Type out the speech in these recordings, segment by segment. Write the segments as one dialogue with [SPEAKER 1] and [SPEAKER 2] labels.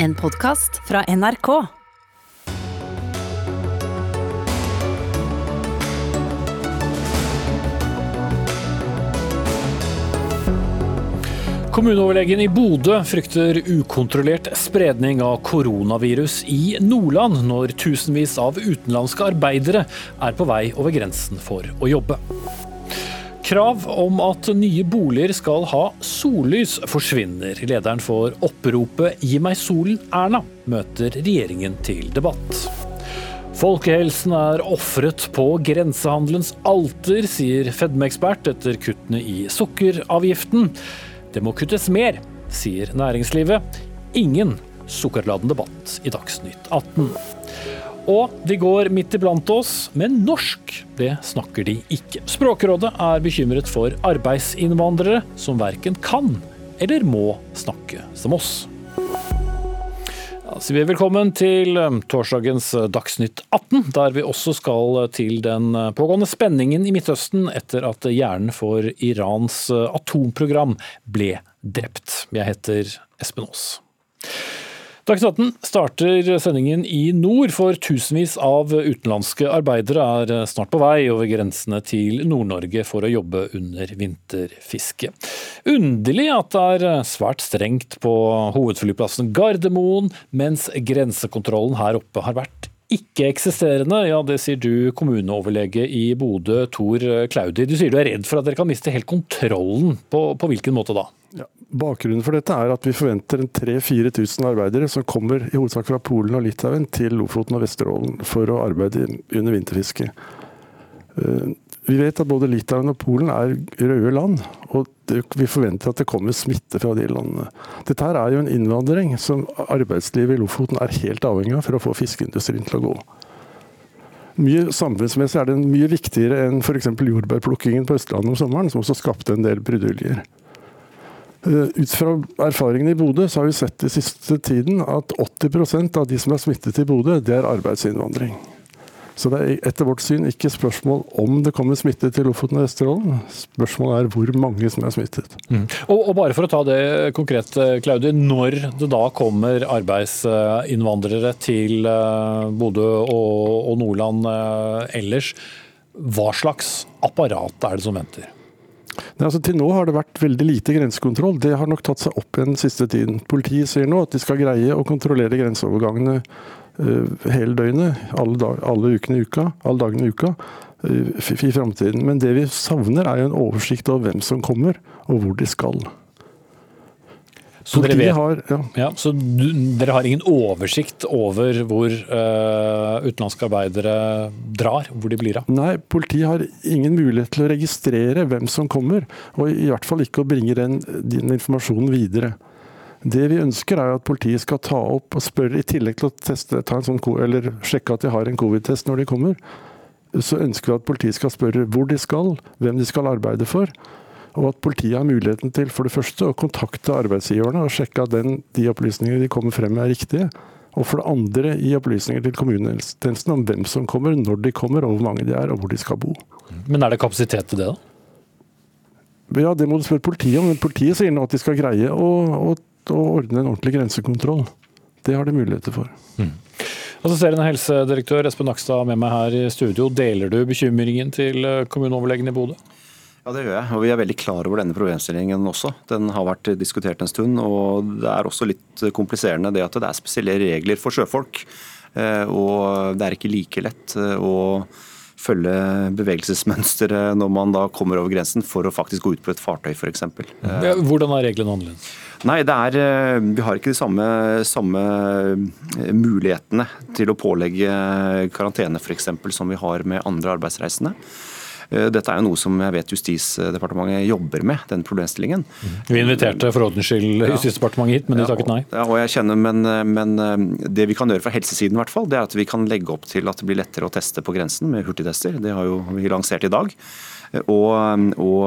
[SPEAKER 1] En podkast fra NRK.
[SPEAKER 2] Kommuneoverlegen i Bodø frykter ukontrollert spredning av koronavirus i Nordland når tusenvis av utenlandske arbeidere er på vei over grensen for å jobbe. Krav om at nye boliger skal ha sollys forsvinner. Lederen for oppropet Gi meg solen, Erna, møter regjeringen til debatt. Folkehelsen er ofret på grensehandelens alter, sier fedmeekspert etter kuttene i sukkeravgiften. Det må kuttes mer, sier næringslivet. Ingen sukkerladen debatt i Dagsnytt 18. Og de går midt iblant oss, men norsk, det snakker de ikke. Språkrådet er bekymret for arbeidsinnvandrere som verken kan eller må snakke som oss. Ja, så vi velkommen til um, torsdagens Dagsnytt 18, der vi også skal til den pågående spenningen i Midtøsten etter at hjernen for Irans atomprogram ble drept. Jeg heter Espen Aas. Dagsnytt 18 starter sendingen i nord, for tusenvis av utenlandske arbeidere er snart på vei over grensene til Nord-Norge for å jobbe under vinterfiske. Underlig at det er svært strengt på hovedflyplassen Gardermoen, mens grensekontrollen her oppe har vært ikke-eksisterende. Ja, det sier du, kommuneoverlege i Bodø, Tor Klaudi. Du sier du er redd for at dere kan miste helt kontrollen. På, på hvilken måte da?
[SPEAKER 3] Bakgrunnen for dette er at vi forventer 3000-4000 arbeidere som kommer i hovedsak fra Polen og Litauen til Lofoten og Vesterålen for å arbeide under vinterfiske. Eh, vi vet at både Litauen og Polen er røde land, og vi forventer at det kommer smitte fra de landene. Dette er jo en innvandring som arbeidslivet i Lofoten er helt avhengig av for å få fiskeindustrien til å gå. Mye Samfunnsmessig er det mye viktigere enn f.eks. jordbærplukkingen på Østlandet om sommeren, som også skapte en del bruduljer. Eh, ut fra erfaringene i Bodø så har vi sett i siste tiden at 80% av de som er smittet i Bodø, det er arbeidsinnvandring. Så det er etter vårt syn ikke spørsmål om det kommer smitte til Lofoten og Vesterålen. Spørsmålet er hvor mange som er smittet.
[SPEAKER 2] Mm. Og, og, bare for å ta det konkret, Claudi, Når det da kommer arbeidsinnvandrere til eh, Bodø og, og Nordland eh, ellers, hva slags apparat er det som venter?
[SPEAKER 3] Nei, altså Til nå har det vært veldig lite grensekontroll. Det har nok tatt seg opp igjen siste tiden. Politiet sier nå at de skal greie å kontrollere grenseovergangene uh, hele døgnet, alle, dag, alle, ukene i uka, alle dagene i uka, uh, i framtiden. Men det vi savner er jo en oversikt over hvem som kommer, og hvor de skal.
[SPEAKER 2] Så dere, vet, har, ja. Ja, så du, dere har ingen oversikt over hvor uh, utenlandske arbeidere drar, hvor de blir av?
[SPEAKER 3] Nei, politiet har ingen mulighet til å registrere hvem som kommer, og i hvert fall ikke å bringe den, den informasjonen videre. Det vi ønsker er at politiet skal ta opp og spørre, i tillegg til å teste, sånn, eller sjekke at de har en covid-test når de kommer, så ønsker vi at politiet skal spørre hvor de skal, hvem de skal arbeide for og at politiet har muligheten til for det første å kontakte arbeidsgiverne og sjekke at den, de opplysningene de kommer frem med er riktige. Og for det andre gi opplysninger til kommunehelsetjenesten om hvem som kommer, når de kommer, og hvor mange de er, og hvor de skal bo.
[SPEAKER 2] Men er det kapasitet til det, da?
[SPEAKER 3] Ja, Det må du spørre politiet om. Men politiet sier nå at de skal greie å, å, å ordne en ordentlig grensekontroll. Det har de muligheter for. Mm.
[SPEAKER 2] Assisterende helsedirektør Espen Nakstad med meg her i studio. Deler du bekymringen til kommuneoverlegen i Bodø?
[SPEAKER 4] Ja, det gjør jeg. Og vi er veldig klar over denne problemstillingen også. Den har vært diskutert en stund. Og det er også litt kompliserende det at det er spesielle regler for sjøfolk. Eh, og det er ikke like lett eh, å følge bevegelsesmønsteret når man da kommer over grensen for å faktisk gå ut på et fartøy f.eks.
[SPEAKER 2] Ja, hvordan er reglene annerledes?
[SPEAKER 4] Nei, det er, eh, Vi har ikke de samme, samme mulighetene til å pålegge karantene f.eks. som vi har med andre arbeidsreisende. Eh, dette er jo noe som jeg vet Justisdepartementet jobber med, den problemstillingen.
[SPEAKER 2] Vi inviterte for ordens skyld Justisdepartementet hit, men de takket nei.
[SPEAKER 4] Ja, og jeg kjenner, men, men, eh, det vi kan gjøre fra helsesiden, i hvert fall, det er at vi kan legge opp til at det blir lettere å teste på grensen med hurtigtester. Det har jo vi lansert i dag. Og, og,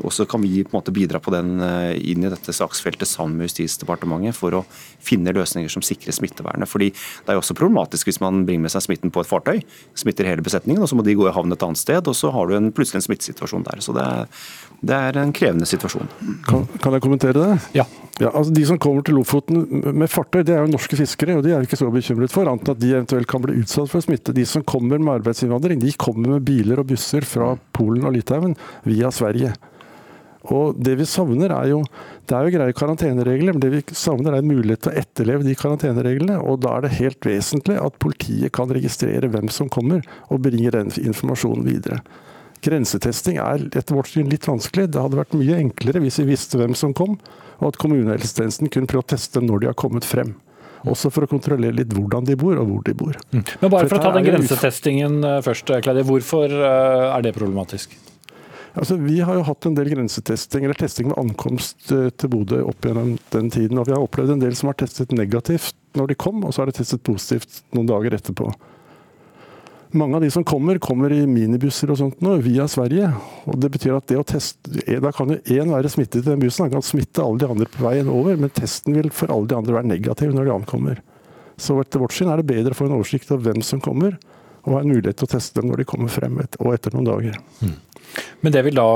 [SPEAKER 4] og, så kan vi på en måte bidra på den eh, inn i dette saksfeltet sammen med Justisdepartementet for å finne løsninger som sikrer smittevernet. Fordi Det er jo også problematisk hvis man bringer med seg smitten på et fartøy, smitter hele besetningen, og så må de gå i havn et annet sted, og så har du en, plutselig en smittesituasjon der. Så det er, det er en krevende situasjon.
[SPEAKER 3] Kan, kan, jeg kommentere det?
[SPEAKER 2] Ja.
[SPEAKER 3] Ja, altså De som kommer til Lofoten med fartøy, det er jo norske fiskere, og de er ikke så bekymret for, annet at de eventuelt kan bli utsatt for smitte. De som kommer med arbeidsinnvandring, de kommer med biler og busser fra Polen og Litauen via Sverige. Og Det vi savner er jo Det er jo greie karanteneregler, men det vi savner er en mulighet til å etterleve de karantenereglene. Og da er det helt vesentlig at politiet kan registrere hvem som kommer, og bringe den informasjonen videre. Grensetesting er etter vårt syn litt vanskelig. Det hadde vært mye enklere hvis vi visste hvem som kom, og at kommunehelsetjenesten kunne prøve å teste når de har kommet frem. Også for å kontrollere litt hvordan de bor, og hvor de bor.
[SPEAKER 2] Mm. Men bare for, for å ta den grensetestingen eh, først, Claudia. Hvorfor eh, er det problematisk?
[SPEAKER 3] Altså, vi har jo hatt en del grensetesting, eller testing med ankomst eh, til Bodø opp gjennom den tiden. Og vi har opplevd en del som har testet negativt når de kom, og så har de testet positivt noen dager etterpå. Mange av de som kommer, kommer i minibusser og sånt nå, via Sverige. og Det betyr at det å teste, da kan jo én være smittet i den bussen, han kan smitte alle de andre på veien over, men testen vil for alle de andre være negativ når de ankommer. Så etter vårt syn er det bedre å få en oversikt over hvem som kommer, og ha en mulighet til å teste dem når de kommer frem og etter noen dager. Mm.
[SPEAKER 2] Men det vil da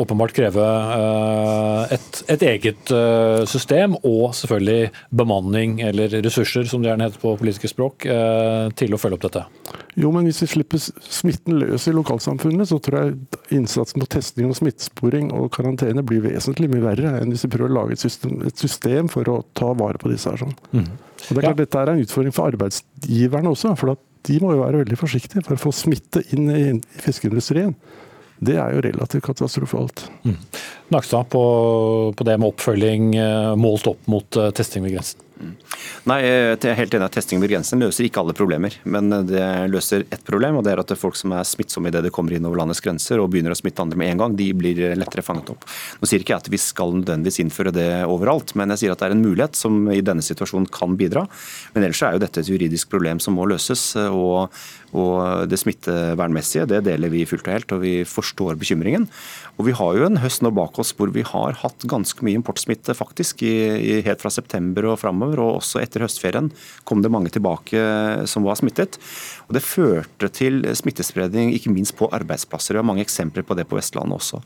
[SPEAKER 2] åpenbart kreve eh, et, et, eget eh, system og selvfølgelig bemanning, eller ressurser som det gjerne heter på politiske språk, eh, til å følge opp dette?
[SPEAKER 3] Jo, men hvis vi slipper smitten løs i lokalsamfunnet, så tror jeg innsatsen på testing og smittesporing og karantene blir vesentlig mye verre enn hvis vi prøver å lage et system, et system for å ta vare på disse her. sånn. Mm. Og det er klart ja. Dette er en utfordring for arbeidsgiverne også. for de må jo være veldig forsiktige for å få smitte inn i fiskeindustrien det er jo relativt katastrofalt. Mm.
[SPEAKER 2] Nakstad, på, på, det med oppfølging eh, målt opp mot eh, testing ved grensen? Mm.
[SPEAKER 4] Nei, jeg er helt enig at Testing ved grensen løser ikke alle problemer. Men det løser ett problem, og det er at folk som er smittsomme idet de kommer inn over landets grenser og begynner å smitte andre med en gang, de blir lettere fanget opp. Nå sier ikke jeg at vi skal nødvendigvis innføre det overalt, men jeg sier at det er en mulighet som i denne situasjonen kan bidra. Men ellers er jo dette et juridisk problem som må løses. og og det smittevernmessige det deler vi fullt og helt, og vi forstår bekymringen. Og Vi har jo en høst nå bak oss hvor vi har hatt ganske mye importsmitte faktisk, i, i, helt fra september og framover. Og også etter høstferien kom det mange tilbake som var smittet. Og Det førte til smittespredning ikke minst på arbeidsplasser. Vi har mange eksempler på det på Vestlandet også.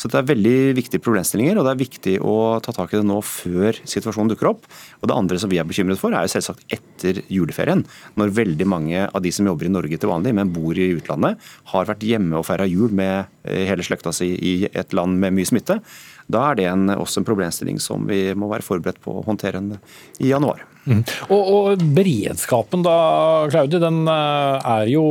[SPEAKER 4] Så det er veldig viktige problemstillinger, og det er viktig å ta tak i det nå før situasjonen dukker opp. Og Det andre som vi er bekymret for, er jo selvsagt etter juleferien. Når veldig mange av de som jobber i Norge til vanlig, men bor i utlandet, har vært hjemme og feira jul med hele slekta si i et land med mye smitte, da er det en, også en problemstilling som vi må være forberedt på å håndtere i januar.
[SPEAKER 2] Mm. Og, og, Beredskapen da, Claudi, den eh, er jo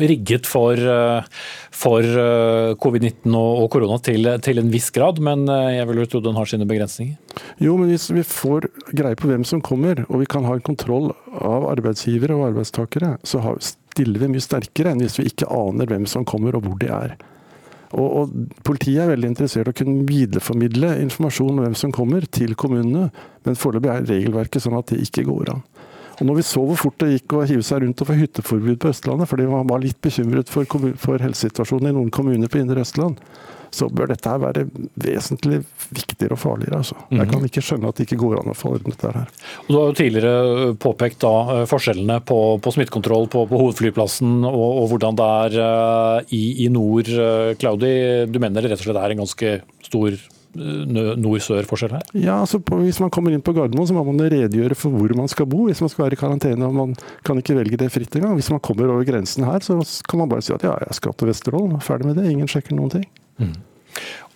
[SPEAKER 2] rigget for, eh, for eh, covid-19 og, korona til, til, en viss grad, men jeg vil jo tro den har sine begrensninger?
[SPEAKER 3] Jo, men hvis vi får greie på hvem som kommer, og vi kan ha en kontroll av arbeidsgivere og arbeidstakere, så stiller vi mye sterkere enn hvis vi ikke aner hvem som kommer og hvor de er. Og, og, Politiet er veldig interessert i å kunne videreformidle informasjon om hvem som kommer, til kommunene, men foreløpig er regelverket sånn at det ikke går an. Og når vi så hvor fort det gikk å hive seg rundt og få hytteforbud på Østlandet, fordi man var litt bekymret for, for helsesituasjonen i noen kommuner på indre Østland, så bør dette her være vesentlig viktigere og farligere. Altså. Jeg mhm. kan ikke skjønne at det ikke går an å få orden dette her.
[SPEAKER 2] Og du har jo tidligere øh, påpekt da, øh, forskjellene på, på smittekontroll på, på, hovedflyplassen og, og, hvordan det er uh, i, i, nord. Claudi, du mener det rett og slett er en ganske stor nord-sør-forskjell her?
[SPEAKER 3] Ja, altså på, Hvis man kommer inn på Gardermoen, så må man redegjøre for hvor man skal bo hvis man skal være i karantene. og Man kan ikke velge det fritt engang. Hvis man kommer over grensen her, så kan man bare si at ja, jeg skal til Vesterålen. Ferdig med det. Ingen sjekker noen ting. Mm.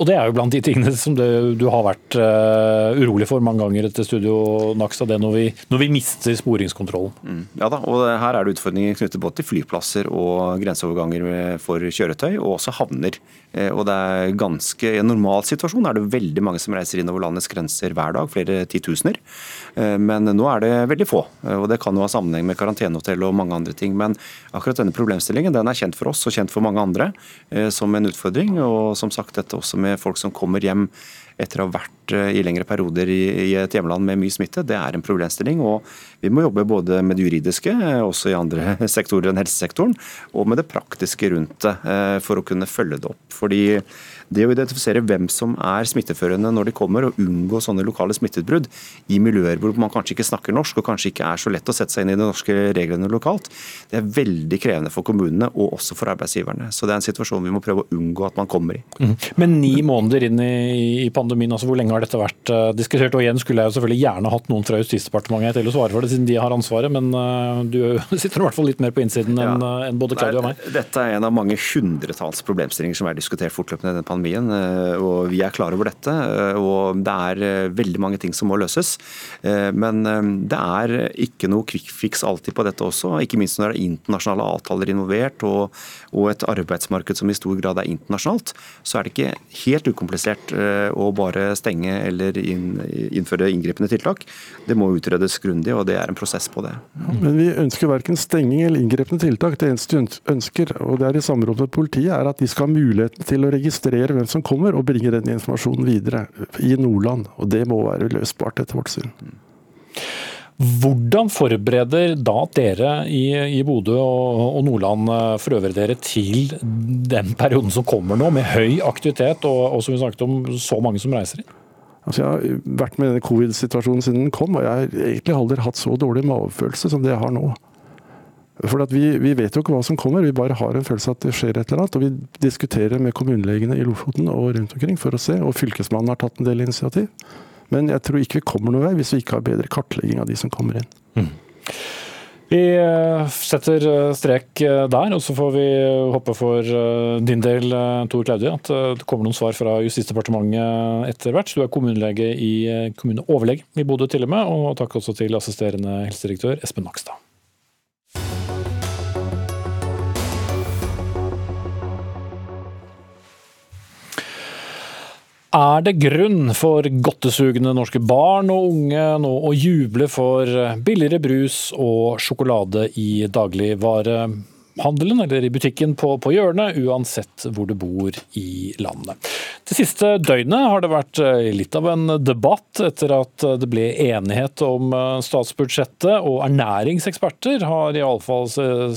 [SPEAKER 2] Og Det er jo blant de tingene som du, du har vært uh, urolig for mange ganger etter Studio Naksa, det når vi, når vi mister sporingskontrollen. Mm,
[SPEAKER 4] ja da, og Her er det utfordringer knyttet både til flyplasser og grenseoverganger for kjøretøy, og også havner. Eh, og det er ganske, I en normal situasjon er det veldig mange som reiser inn over landets grenser hver dag, flere titusener. Eh, men nå er det veldig få. og Det kan jo ha sammenheng med karantenehotell og mange andre ting. Men akkurat denne problemstillingen den er kjent for oss og kjent for mange andre som en utfordring. og som sagt dette også med med folk som kommer hjem etter å ha vært eh, i lengre perioder i, et hjemland med mye smitte, det er en problemstilling. og Vi må jobbe både med det juridiske, eh, også i andre sektorer enn helsesektoren, og med det praktiske rundt det, eh, for å kunne følge det opp. Fordi det å identifisere hvem som er smitteførende når de kommer, og unngå sånne lokale smitteutbrudd i miljøer hvor man kanskje ikke snakker norsk og kanskje ikke er så lett å sette seg inn i de norske reglene lokalt, det er veldig krevende for kommunene og også for arbeidsgiverne. Så det er en situasjon vi må prøve å unngå at man kommer i.
[SPEAKER 2] Mm. Men ni måneder inn i pandemien altså Hvor lenge har dette vært uh, diskutert? Og igjen skulle jeg jo selvfølgelig gjerne hatt noen fra Justisdepartementet til å svare for det, siden de har ansvaret. Men uh, du sitter i hvert fall litt mer på innsiden enn ja. en både Claudia og meg.
[SPEAKER 4] Dette er en av mange hundretalls problemstillinger som er diskutert fortløpende i denne pandemien. Og Vi er klar over dette. og Det er veldig mange ting som må løses. Men det er ikke noe quick fix alltid på dette også. Ikke minst når det er internasjonale avtaler involvert og, et arbeidsmarked som i stor grad er internasjonalt. Så er det ikke helt ukomplisert å bare stenge eller innføre inngripende tiltak. Det må utredes grundig, og det er en prosess på det.
[SPEAKER 3] Men vi ønsker verken stenging eller inngripende tiltak. Det eneste vi ønsker, og det er i samråd med politiet, er at de skal ha muligheten til å registrere hvem som kommer, og bringer den informasjonen videre i Nordland. Og det må være løsbart, etter vårt syn.
[SPEAKER 2] Hvordan forbereder da dere i, i Bodø og, og, Nordland eh, for øvrig dere til den perioden som kommer nå, med høy aktivitet og, og som vi snakket om, så mange som reiser inn?
[SPEAKER 3] Altså jeg har vært med denne covid-situasjonen siden den kom, og jeg har egentlig aldri hatt så dårlig magefølelse som det jeg har nå. For vi, vi, vet jo ikke hva som kommer, vi bare har en følelse av at det skjer et eller annet. Og vi diskuterer med kommunelegene i Lofoten og rundt omkring for å se, og Fylkesmannen har tatt en del initiativ. Men jeg tror ikke vi kommer noen vei hvis vi ikke har bedre kartlegging av de som kommer inn. Mm.
[SPEAKER 2] Vi eh, setter eh, strek eh, der, og så får vi håpe for din del, Tor Klaudi, at det kommer noen svar fra Justisdepartementet etter hvert. Du er kommunelege i kommuneoverlege i Bodø til og med, og takk også til assisterende helsedirektør Espen Nakstad. Er det grunn for godtesugne norske barn og unge nå å juble for billigere brus og sjokolade i dagligvare? Handelen eller i butikken på, på, hjørnet, uansett hvor du bor i landet. Det siste døgnet har det vært eh, litt av en debatt etter at det ble enighet om eh, statsbudsjettet, og ernæringseksperter har iallfall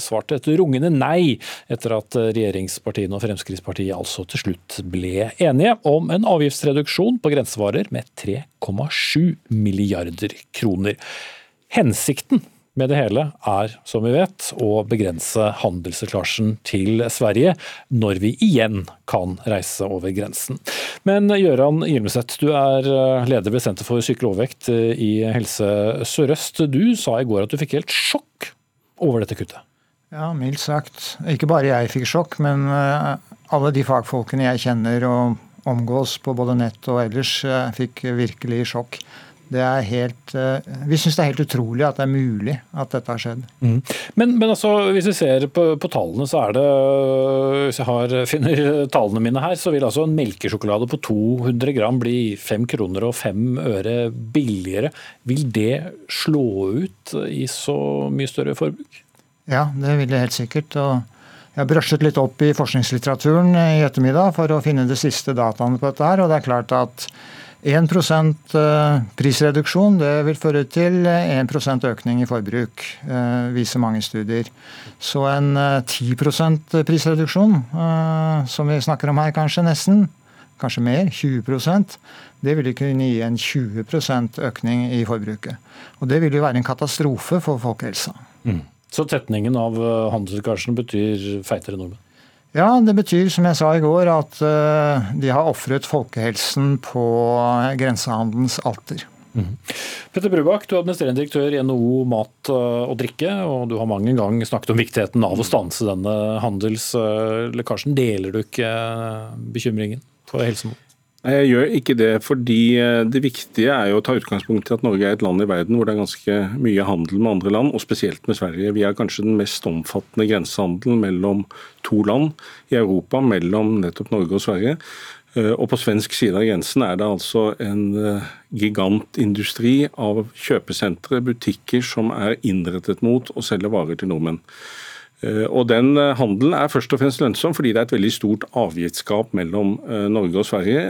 [SPEAKER 2] svart et rungende nei etter at regjeringspartiene og Fremskrittspartiet altså til slutt ble enige om en avgiftsreduksjon på grensevarer med 3,7 milliarder kroner. Hensikten med det hele er, som vi vet, å begrense handelslekkasjen til Sverige når vi igjen kan reise over grensen. Men Gøran Gilmeset, du er eh, leder ved Senter for psykisk overvekt eh, i Helse Sør-Øst. Du sa i går at du fikk helt sjokk over dette kuttet.
[SPEAKER 5] Ja, mildt sagt. Ikke bare jeg fikk sjokk, men eh, alle de fagfolkene jeg kjenner og omgås på både nett og ellers, fikk virkelig sjokk. Det er helt, eh, vi syns det er helt utrolig at det er mulig at dette har skjedd. Mm.
[SPEAKER 2] Men, men altså, hvis vi ser på, på, tallene, så er det Hvis jeg har, finner tallene mine her, så vil altså en melkesjokolade på 200 gram bli 5 kroner og 5 øre billigere. Vil det slå ut i så mye større forbruk?
[SPEAKER 5] Ja, det vil det helt sikkert. og jeg har brushet litt opp i forskningslitteraturen i ettermiddag for å finne de siste dataene på dette. her, og det er klart at 1 eh, prisreduksjon det vil føre til 1% økning i forbruk, eh, viser mange studier. Så en 10 eh, prisreduksjon, som vi snakker om her kanskje, nesten, kanskje mer, 20% det ville kunne gi en 20% økning i forbruket. Og det vil jo være en katastrofe for folkehelsa. Mm.
[SPEAKER 2] Så tetningen av handelslekkasjen betyr feitere nordmenn?
[SPEAKER 5] Ja, det betyr som jeg sa i går at uh, de har ofret folkehelsen på grensehandelens alter. Mm.
[SPEAKER 2] Petter Brubakk, du er administrerende direktør i NHO mat eh, og drikke, og du har mange ganger snakket om viktigheten av å stanse denne handelslekkasjen. Deler du ikke bekymringen for helsen?
[SPEAKER 6] Jeg gjør ikke det, fordi eh, det viktige er jo å ta utgangspunkt i at Norge er et land i verden hvor det er ganske mye handel med andre land, og spesielt med Sverige. Vi har kanskje den mest omfattende grensehandelen mellom to land i Europa, mellom nettopp Norge og Sverige. Eh, og på svensk side av grensen er det altså en eh, gigantindustri av kjøpesentre, butikker, som er innrettet mot å selge varer til nordmenn. Eh, og Den eh, handelen er først og fremst lønnsom fordi det er et veldig stort avgiftsgap mellom eh, Norge og Sverige,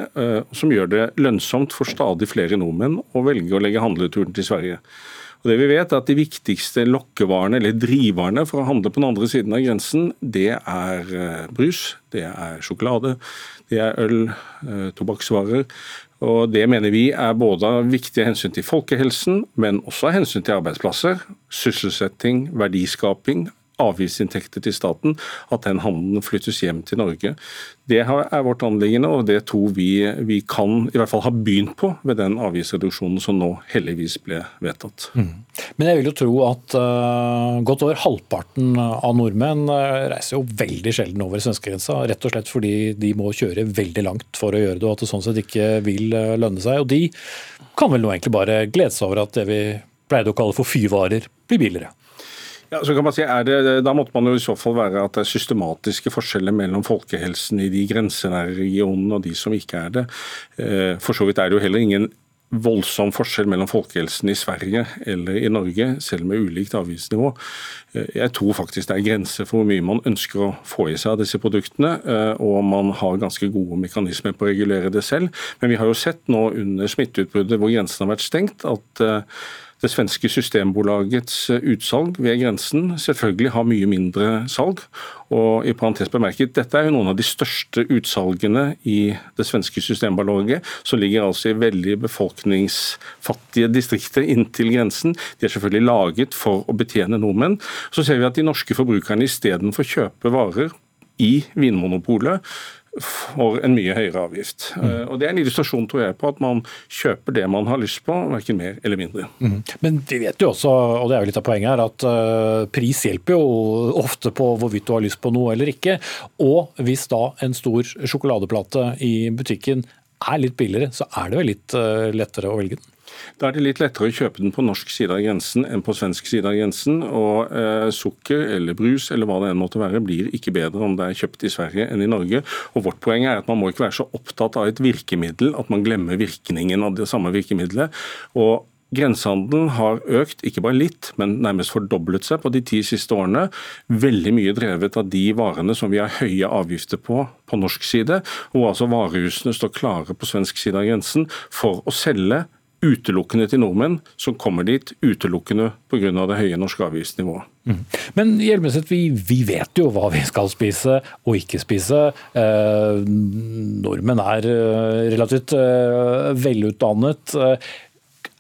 [SPEAKER 6] som gjør det lønnsomt for stadig flere nordmenn å velge å legge handleturen til Sverige. Og det vi vet er at De viktigste lokkevarene eller driverne for å handle på den andre siden av grensen, det er brus, det er sjokolade, det er øl, tobakksvarer. Og Det mener vi er både av viktige hensyn til folkehelsen, men også av hensyn til arbeidsplasser, sysselsetting, verdiskaping, avgiftsinntekter til staten, at den handelen flyttes hjem til Norge. Det er vårt anliggende, og det tror vi vi kan i hvert fall ha begynt på ved den avgiftsreduksjonen som nå heldigvis ble vedtatt. Mm.
[SPEAKER 2] Men jeg vil jo tro at uh, godt over halvparten av nordmenn uh, reiser jo veldig sjelden over svenskegrensa, rett og slett fordi de må kjøre veldig langt for å gjøre det, og at det sånn sett ikke vil uh, lønne seg. Og de kan vel nå egentlig bare glede seg over at det vi pleide å kalle for fyvarer, blir billigere.
[SPEAKER 6] Ja, så kan man si, det, Da måtte man jo i så fall være at det er systematiske forskjeller mellom folkehelsen i de grensenære regionene og de som ikke er det. Eh, for så vidt er det jo heller ingen voldsom forskjell mellom folkehelsen i Sverige eller i Norge, selv med ulikt avgiftsnivå. Eh, jeg tror faktisk det er grenser for hvor mye man ønsker å få i seg av disse produktene, eh, og man har ganske gode mekanismer på å regulere det selv. Men vi har jo sett nå under smitteutbruddet hvor grensen har vært stengt, at det svenske systembolagets eh, utsalg ved grensen selvfølgelig har mye mindre salg. Og i parentes bemerket, Dette er jo noen av de største utsalgene i det svenske systembolaget, som ligger altså i veldig befolkningsfattige distrikter inntil grensen. De er selvfølgelig laget for å betjene nordmenn. Så ser vi at de norske forbrukerne istedenfor kjøpe varer i Vinmonopolet, for en mye høyere avgift. Mm. Eh, og Det er en illustrasjon tror jeg, på at man kjøper det man har lyst på, verken mer eller mindre. Mm.
[SPEAKER 2] Men vi vet jo også, og det er jo litt av poenget her, at uh, pris hjelper jo ofte på hvorvidt du har lyst på noe eller ikke. Og hvis da en stor sjokoladeplate i butikken er litt billigere, så er det vel litt uh, lettere å velge den?
[SPEAKER 6] Da er det litt lettere å kjøpe den på norsk side av grensen enn på svensk side av grensen. Og eh, sukker eller brus eller hva det enn måtte være, blir ikke bedre om det er kjøpt i Sverige enn i Norge. Og Vårt poeng er at man må ikke være så opptatt av et virkemiddel at man glemmer virkningen av det samme virkemiddelet. Og Grensehandelen har økt, ikke bare litt, men nærmest fordoblet seg på de ti siste årene. Veldig mye drevet av de varene som vi har høye avgifter på på norsk side, og altså varehusene står klare på svensk side av grensen for å selge utelukkende til nordmenn som kommer dit utelukkende pga. det høye norske avgiftsnivået. Mm.
[SPEAKER 2] Men Hjelmeset, vi, vi, vet jo hva vi skal spise og ikke spise. Eh, nordmenn er eh, relativt eh, velutdannet. Eh,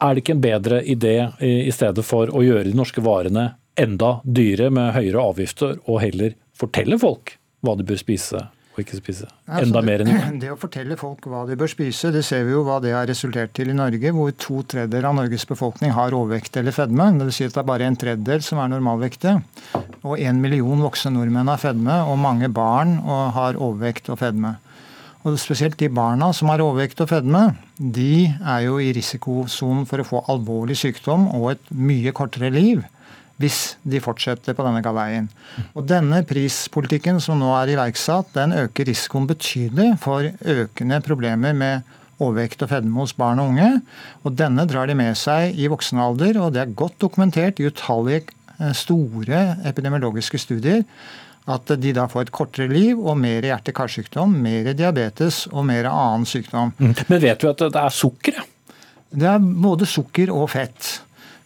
[SPEAKER 2] er det ikke en bedre idé i stedet for å gjøre de norske varene enda dyre med høyere avgifter, og heller fortelle folk hva de bør spise og ikke spise? Enda mer enn
[SPEAKER 5] det, det å fortelle folk hva de bør spise, det ser vi jo hva det har resultert til i Norge, hvor to tredjedeler av Norges befolkning har overvekt eller fedme. Det vil si at det er bare en tredjedel som er normalvektige. Og en million voksne nordmenn har fedme, og mange barn har overvekt og fedme. Og Spesielt de barna som har overvekt og fedme, de er jo i risikosonen for å få alvorlig sykdom og et mye kortere liv hvis de fortsetter på denne galeien. Og Denne prispolitikken som nå er iverksatt, den øker risikoen betydelig for økende problemer med overvekt og fedme hos barn og unge. Og Denne drar de med seg i voksen alder, og det er godt dokumentert i utallige eh, store epidemiologiske studier at de da får et kortere liv og mer hjerte-karsykdom, mer diabetes og mer annen sykdom.
[SPEAKER 2] Mm. Men vet du at det er sukkeret?
[SPEAKER 5] Det er både sukker og fett.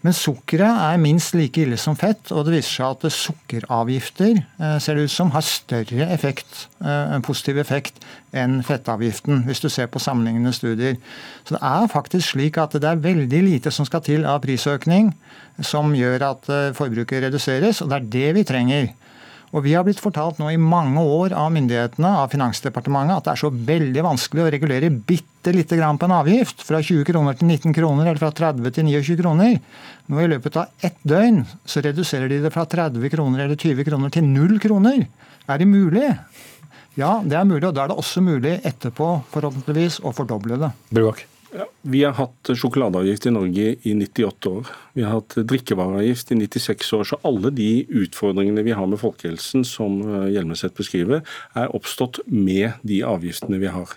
[SPEAKER 5] Men sukkeret er minst like ille som fett, og det viser seg at sukkeravgifter eh, ser det ut som har større effekt, eh, en positiv effekt enn fettavgiften, hvis du ser på sammenlignende studier. Så det er faktisk slik at det er veldig lite som skal til av prisøkning som gjør at eh, forbruket reduseres, og det er det vi trenger. Og Vi har blitt fortalt nå i mange år av myndighetene, av Finansdepartementet, at det er så veldig vanskelig å regulere bitte lite grann på en avgift. Fra 20 kroner til 19 kroner, eller fra 30 til 29 kroner. Nå I løpet av ett døgn så reduserer de det fra 30 kroner eller 20 kroner til 0 kroner. Er det mulig? Ja, det er mulig, og da er det også mulig etterpå forhåpentligvis å fordoble det.
[SPEAKER 2] Bruvak.
[SPEAKER 6] Ja, vi har hatt sjokoladeavgift i Norge i 98 år. Vi har hatt drikkevareavgift i 96 år. Så alle de utfordringene vi har med folkehelsen, som eh, Hjelmeset beskriver, er oppstått med de avgiftene vi har.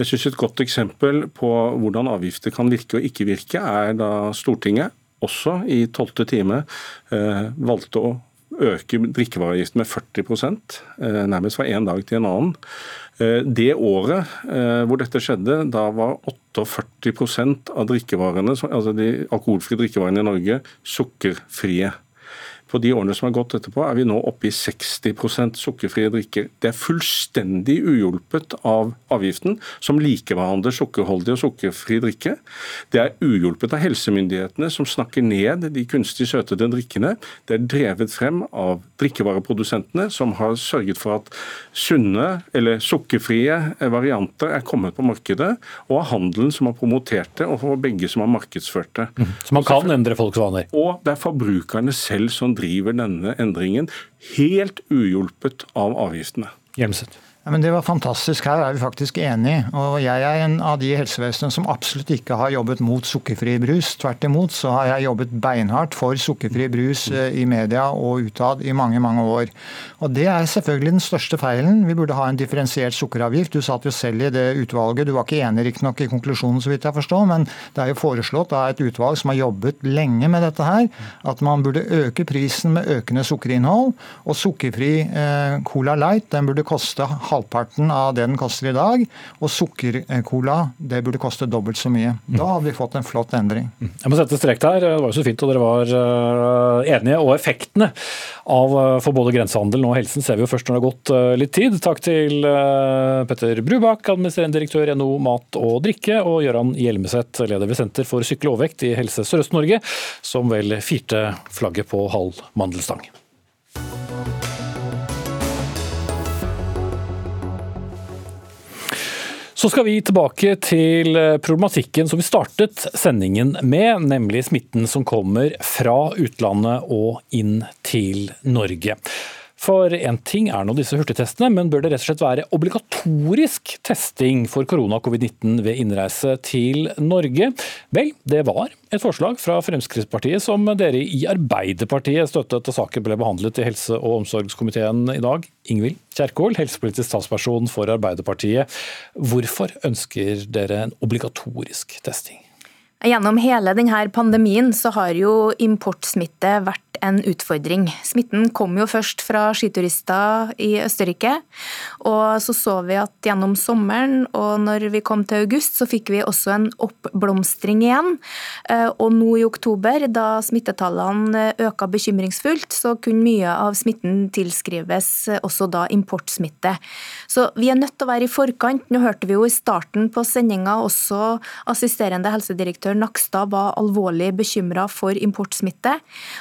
[SPEAKER 6] Jeg synes Et godt eksempel på hvordan avgifter kan virke og ikke virke, er da Stortinget, også i tolvte time, eh, valgte å øke drikkevareavgiften med 40 eh, nærmest fra en dag til en annen. Eh, det året eh, hvor dette skjedde, da var 48% av drikkevarene, altså de alkoholfrie drikkevarene i Norge sukkerfrie. På de årene som har gått etterpå, er vi nå oppe i 60% sukkerfrie drikker. Det er fullstendig uhjulpet av avgiften, som likebehandler sukkerholdig og sukkerfri drikke. Det er uhjulpet av helsemyndighetene, som snakker ned de kunstig søtede drikkene. Det er drevet frem av drikkevareprodusentene, som har sørget for at sunne eller sukkerfrie varianter er kommet på markedet, og av handelen som har promotert det, og for begge som har markedsført det.
[SPEAKER 2] Mm. Så man kan endre folks vaner?
[SPEAKER 6] Og det er forbrukerne selv som driver denne endringen, helt uhjulpet av avgiftene.
[SPEAKER 2] Hjelmseth.
[SPEAKER 5] Ja, men Det var fantastisk. Her er vi faktisk enige. Og jeg er en av de i helsevesenet som absolutt ikke har jobbet mot sukkerfri brus. Tvert imot så har jeg jobbet beinhardt for sukkerfri brus eh, i media og utad i mange, mange år. Og det er selvfølgelig den største feilen. Vi burde ha en differensiert sukkeravgift. Du satt jo selv i det utvalget. Du var ikke enig riktignok i konklusjonen, så vidt jeg forstår, men det er jo foreslått av et utvalg som har jobbet lenge med dette her, at man burde øke prisen med økende sukkerinnhold. Og sukkerfri eh, Cola Light den burde koste halv halvparten av det den koster i dag. Og sukkercola det burde koste dobbelt så mye. Da hadde vi fått en flott endring.
[SPEAKER 2] Jeg må sette strek der. Det var jo så fint, og dere var eh, enige. Og effektene av eh, for både grensehandelen og helsen ser vi jo først når det har gått eh, litt tid. Takk til Petter Brubakk, administrerende direktør i NO Mat og Drikke, og Gøran Hjelmeset, leder ved Senter for sykkel og overvekt i Helse Sørøst-Norge, som vel firte flagget på halv mandelstang. Så skal vi tilbake til eh, problematikken som vi startet sendingen med, nemlig smitten som kommer fra utlandet og inn til Norge. For én ting er nå disse hurtigtestene, men bør det rett og slett være obligatorisk testing for korona covid-19 ved innreise til Norge? Vel, det var et forslag fra Fremskrittspartiet som dere i Arbeiderpartiet støttet da saken ble behandlet i helse- og omsorgskomiteen i dag. Ingvild Kjerkol, helsepolitisk talsperson for Arbeiderpartiet. Hvorfor ønsker dere en obligatorisk testing?
[SPEAKER 7] Gjennom hele denne pandemien så har jo importsmitte vært en utfordring. Smitten kom jo først fra skiturister i Østerrike. Og så så vi at gjennom sommeren og når vi kom til august, så fikk vi også en oppblomstring igjen. Eh, og nå i oktober, da smittetallene øka bekymringsfullt, så kunne mye av smitten tilskrives også da importsmitte. Så vi er nødt til å være i forkant. Nå hørte vi jo i starten på sendinga også assisterende helsedirektør direktør Nakstad var alvorlig bekymra for importsmitte.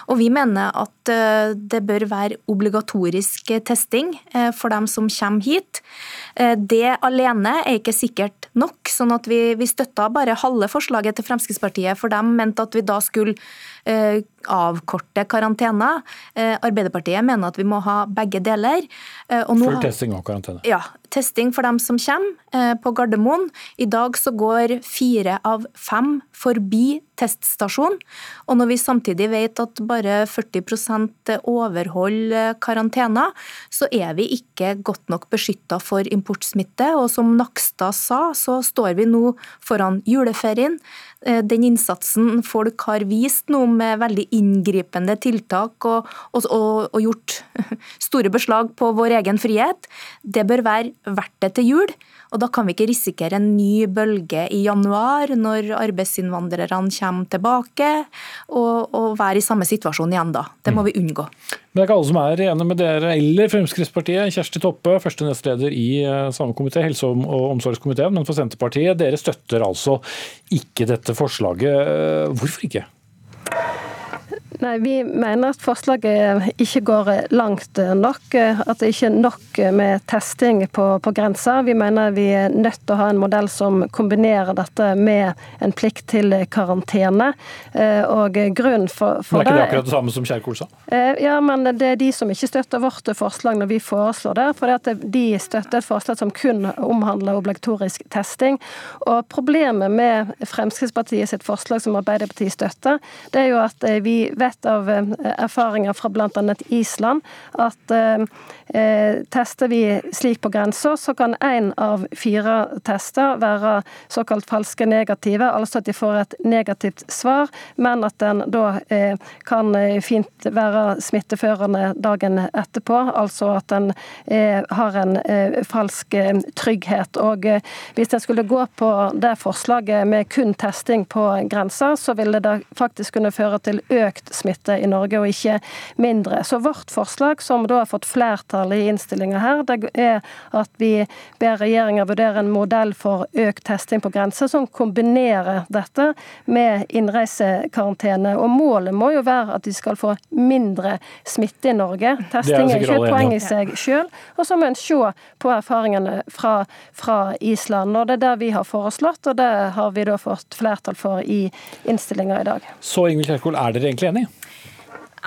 [SPEAKER 7] Og vi mener at eh, det bør være obligatorisk testing eh, for dem som kommer hit. Eh, det alene er ikke sikkert nok, sånn at vi, vi støtta bare halve forslaget til Fremskrittspartiet, for de mente at vi da skulle Eh, avkorte karantene. Eh, Arbeiderpartiet mener at vi må ha begge deler.
[SPEAKER 2] Eh, Full testing og karantene?
[SPEAKER 7] Ja. Testing for dem som kommer på Gardermoen. I dag så går fire av fem forbi teststasjon. Og når vi samtidig vet at bare 40% overholder karantena, så er vi ikke godt nok beskytta for importsmitte. Og som Nakstad sa, så står vi nå foran juleferien. Eh, den innsatsen folk har vist nå med veldig inngripende tiltak og, og, og, gjort store beslag på vår egen frihet, det bør være verdt det til jul. Og Da kan vi ikke risikere en ny bølge i januar, når arbeidsinnvandrerne kommer tilbake, og, og være i samme situasjon igjen da. Det må vi unngå.
[SPEAKER 2] Men det er ikke alle som er enige med dere eller Fremskrittspartiet. Kjersti Toppe, første nestleder i eh, samme komité, helse- og omsorgskomiteen, men for Senterpartiet, dere støtter altså ikke dette forslaget. Hvorfor ikke?
[SPEAKER 8] Nei, Vi mener at forslaget ikke går langt nok. At det ikke er nok med testing på, på grensa. Vi mener vi er nødt til å ha en modell som kombinerer dette med en plikt til karantene. Eh, og grunnen for, for
[SPEAKER 2] det er ikke det akkurat det samme som Kjerkol sa?
[SPEAKER 8] Eh, ja, men det er de som ikke støtter vårt forslag når vi foreslår det. For de støtter et forslag som kun omhandler obligatorisk testing. Og problemet med Fremskrittspartiet sitt forslag som Arbeiderpartiet støtter, det er jo at vi vet vet av eh, erfaringer fra bl.a. Island at eh, eh, tester vi slik på grensa, så kan én av fire tester være såkalt falske negative, altså at de får et negativt svar, men at den da eh, kan fint være smitteførende dagen etterpå. Altså at den eh, har en eh, falsk trygghet. Og hvis en skulle gå på det forslaget med kun testing på grensa, så ville det faktisk kunne føre til økt smitte i Norge, og ikke mindre. Så vårt forslag, som da har fått flertall i innstillinga her, det er at vi ber regjeringa vurdere en modell for økt testing på grense, som kombinerer dette med innreisekarantene. Og målet må jo være at de skal få mindre smitte i Norge. Testing er ikke et poeng i seg sjøl. Og så må en se på erfaringene fra, fra Island. og Det er det vi har foreslått, og det har vi da fått flertall for i innstillinga i dag.
[SPEAKER 2] Så Ingvild Kjerkol, er dere egentlig enige?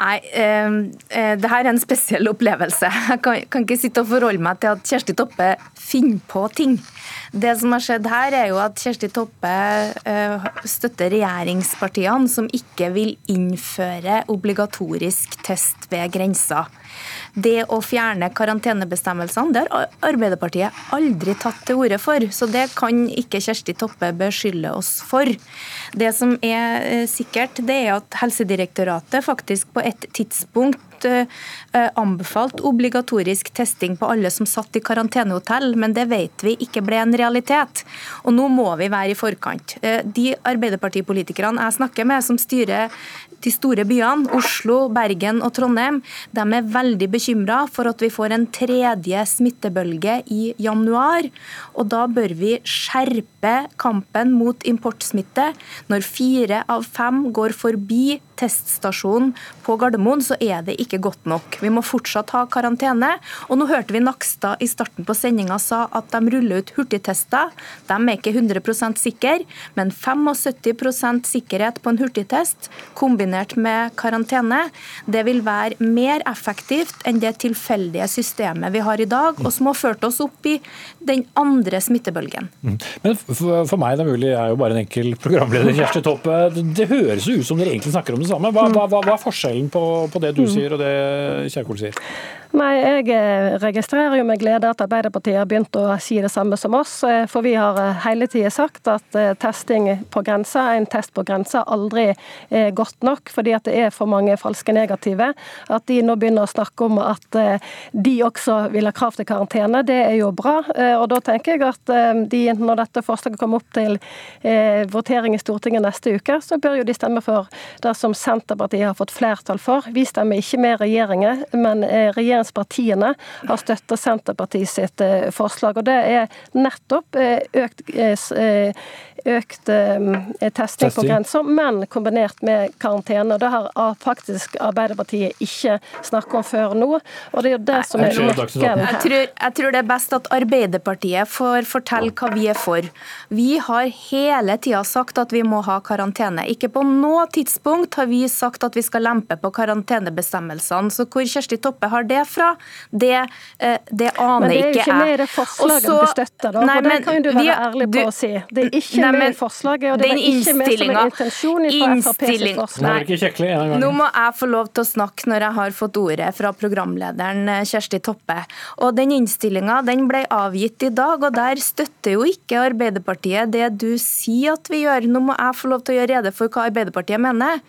[SPEAKER 7] Nei, eh, eh, det her er en spesiell opplevelse. Jeg kan, kan, ikke sitte og forholde meg til at Kjersti Toppe finner på ting. Det som har skjedd her, er jo at Kjersti Toppe eh, støtter regjeringspartiene som ikke vil innføre obligatorisk test ved grensa. Det å fjerne karantenebestemmelsene, det har Arbeiderpartiet aldri tatt til orde for. Så det kan ikke Kjersti Toppe beskylde oss for. Det som er eh, sikkert, det er at Helsedirektoratet faktisk på et tidspunkt Eh, anbefalt obligatorisk testing på alle som satt i karantenehotell, men det vet vi ikke ble en realitet. Og nå må vi være i forkant. Eh, de Arbeiderpartipolitikerne jeg snakker med, som styrer de store byene, Oslo, Bergen og Trondheim, de er veldig bekymra for at vi får en tredje smittebølge i januar. Og da bør vi skjerpe kampen mot importsmitte. Når fire av fem går forbi teststasjonen på Gardermoen, så er det ikke godt nok. Vi må fortsatt ha karantene. Og nå hørte vi Nakstad i starten på sendinga sa at de ruller ut hurtigtester. De er ikke 100% sikre, men 75% sikkerhet på en hurtigtest kombinert med karantene, det vil være mer effektivt enn det tilfeldige systemet vi har i dag, og som har ført oss opp i den andre smittebølgen.
[SPEAKER 2] Mm. Men for meg, det er mulig, jeg er jo bare en enkel programleder, Kjersti Toppe. Det høres jo ut som dere egentlig snakker om det samme. Hva, hva, hva er forskjellen på, på det du mm. sier og det Kjerkol sier?
[SPEAKER 8] Nei, Jeg eh, registrerer jo med glede at Arbeiderpartiet har begynt å si det samme som oss. Eh, for vi har eh, hele tida sagt at testing på grensa, en test på grensa aldri er godt nok, fordi at det er for mange falske negative. At de nå begynner å snakke om at de også vil ha krav til karantene, det er jo bra. Og da tenker jeg at de, når dette forslaget kommer opp til votering i Stortinget neste uke, så bør jo de stemme for det som Senterpartiet har fått flertall for. Vi stemmer ikke med regjeringen, men regjeringen regjeringspartiene har støtta Senterpartiet sitt eh, forslag. og Det er nettopp eh, økt, eh, økt testing, testing. på grensa, men kombinert med karantene. og Det har faktisk Arbeiderpartiet ikke snakket om før nå. og det er jo det som er nøkkelen
[SPEAKER 7] her. Jeg tror, jeg tror det er best at Arbeiderpartiet får fortelle hva vi er for. Vi har hele tida sagt at vi må ha karantene. Ikke på noe tidspunkt har vi sagt at vi skal lempe på karantenebestemmelsene. Så hvor Kjersti Toppe har det fra, det, eh, det aner ikke jeg. Men det er jo
[SPEAKER 8] ikke mer forslaget Også, du støtter, da. Nei, men, det kan jo du være vi, ærlig på å si. Det er ikke nei, med i forslaget, og det er ikke med som en intensjon fra FrP forslag.
[SPEAKER 7] Nå må jeg få lov til å snakke når jeg har fått ordet fra programlederen eh, Kjersti Toppe. Og den innstillinga den ble avgitt i dag, og der støtter jo ikke Arbeiderpartiet det du sier at vi gjør. Nå må jeg få lov til å gjøre rede for hva Arbeiderpartiet mener.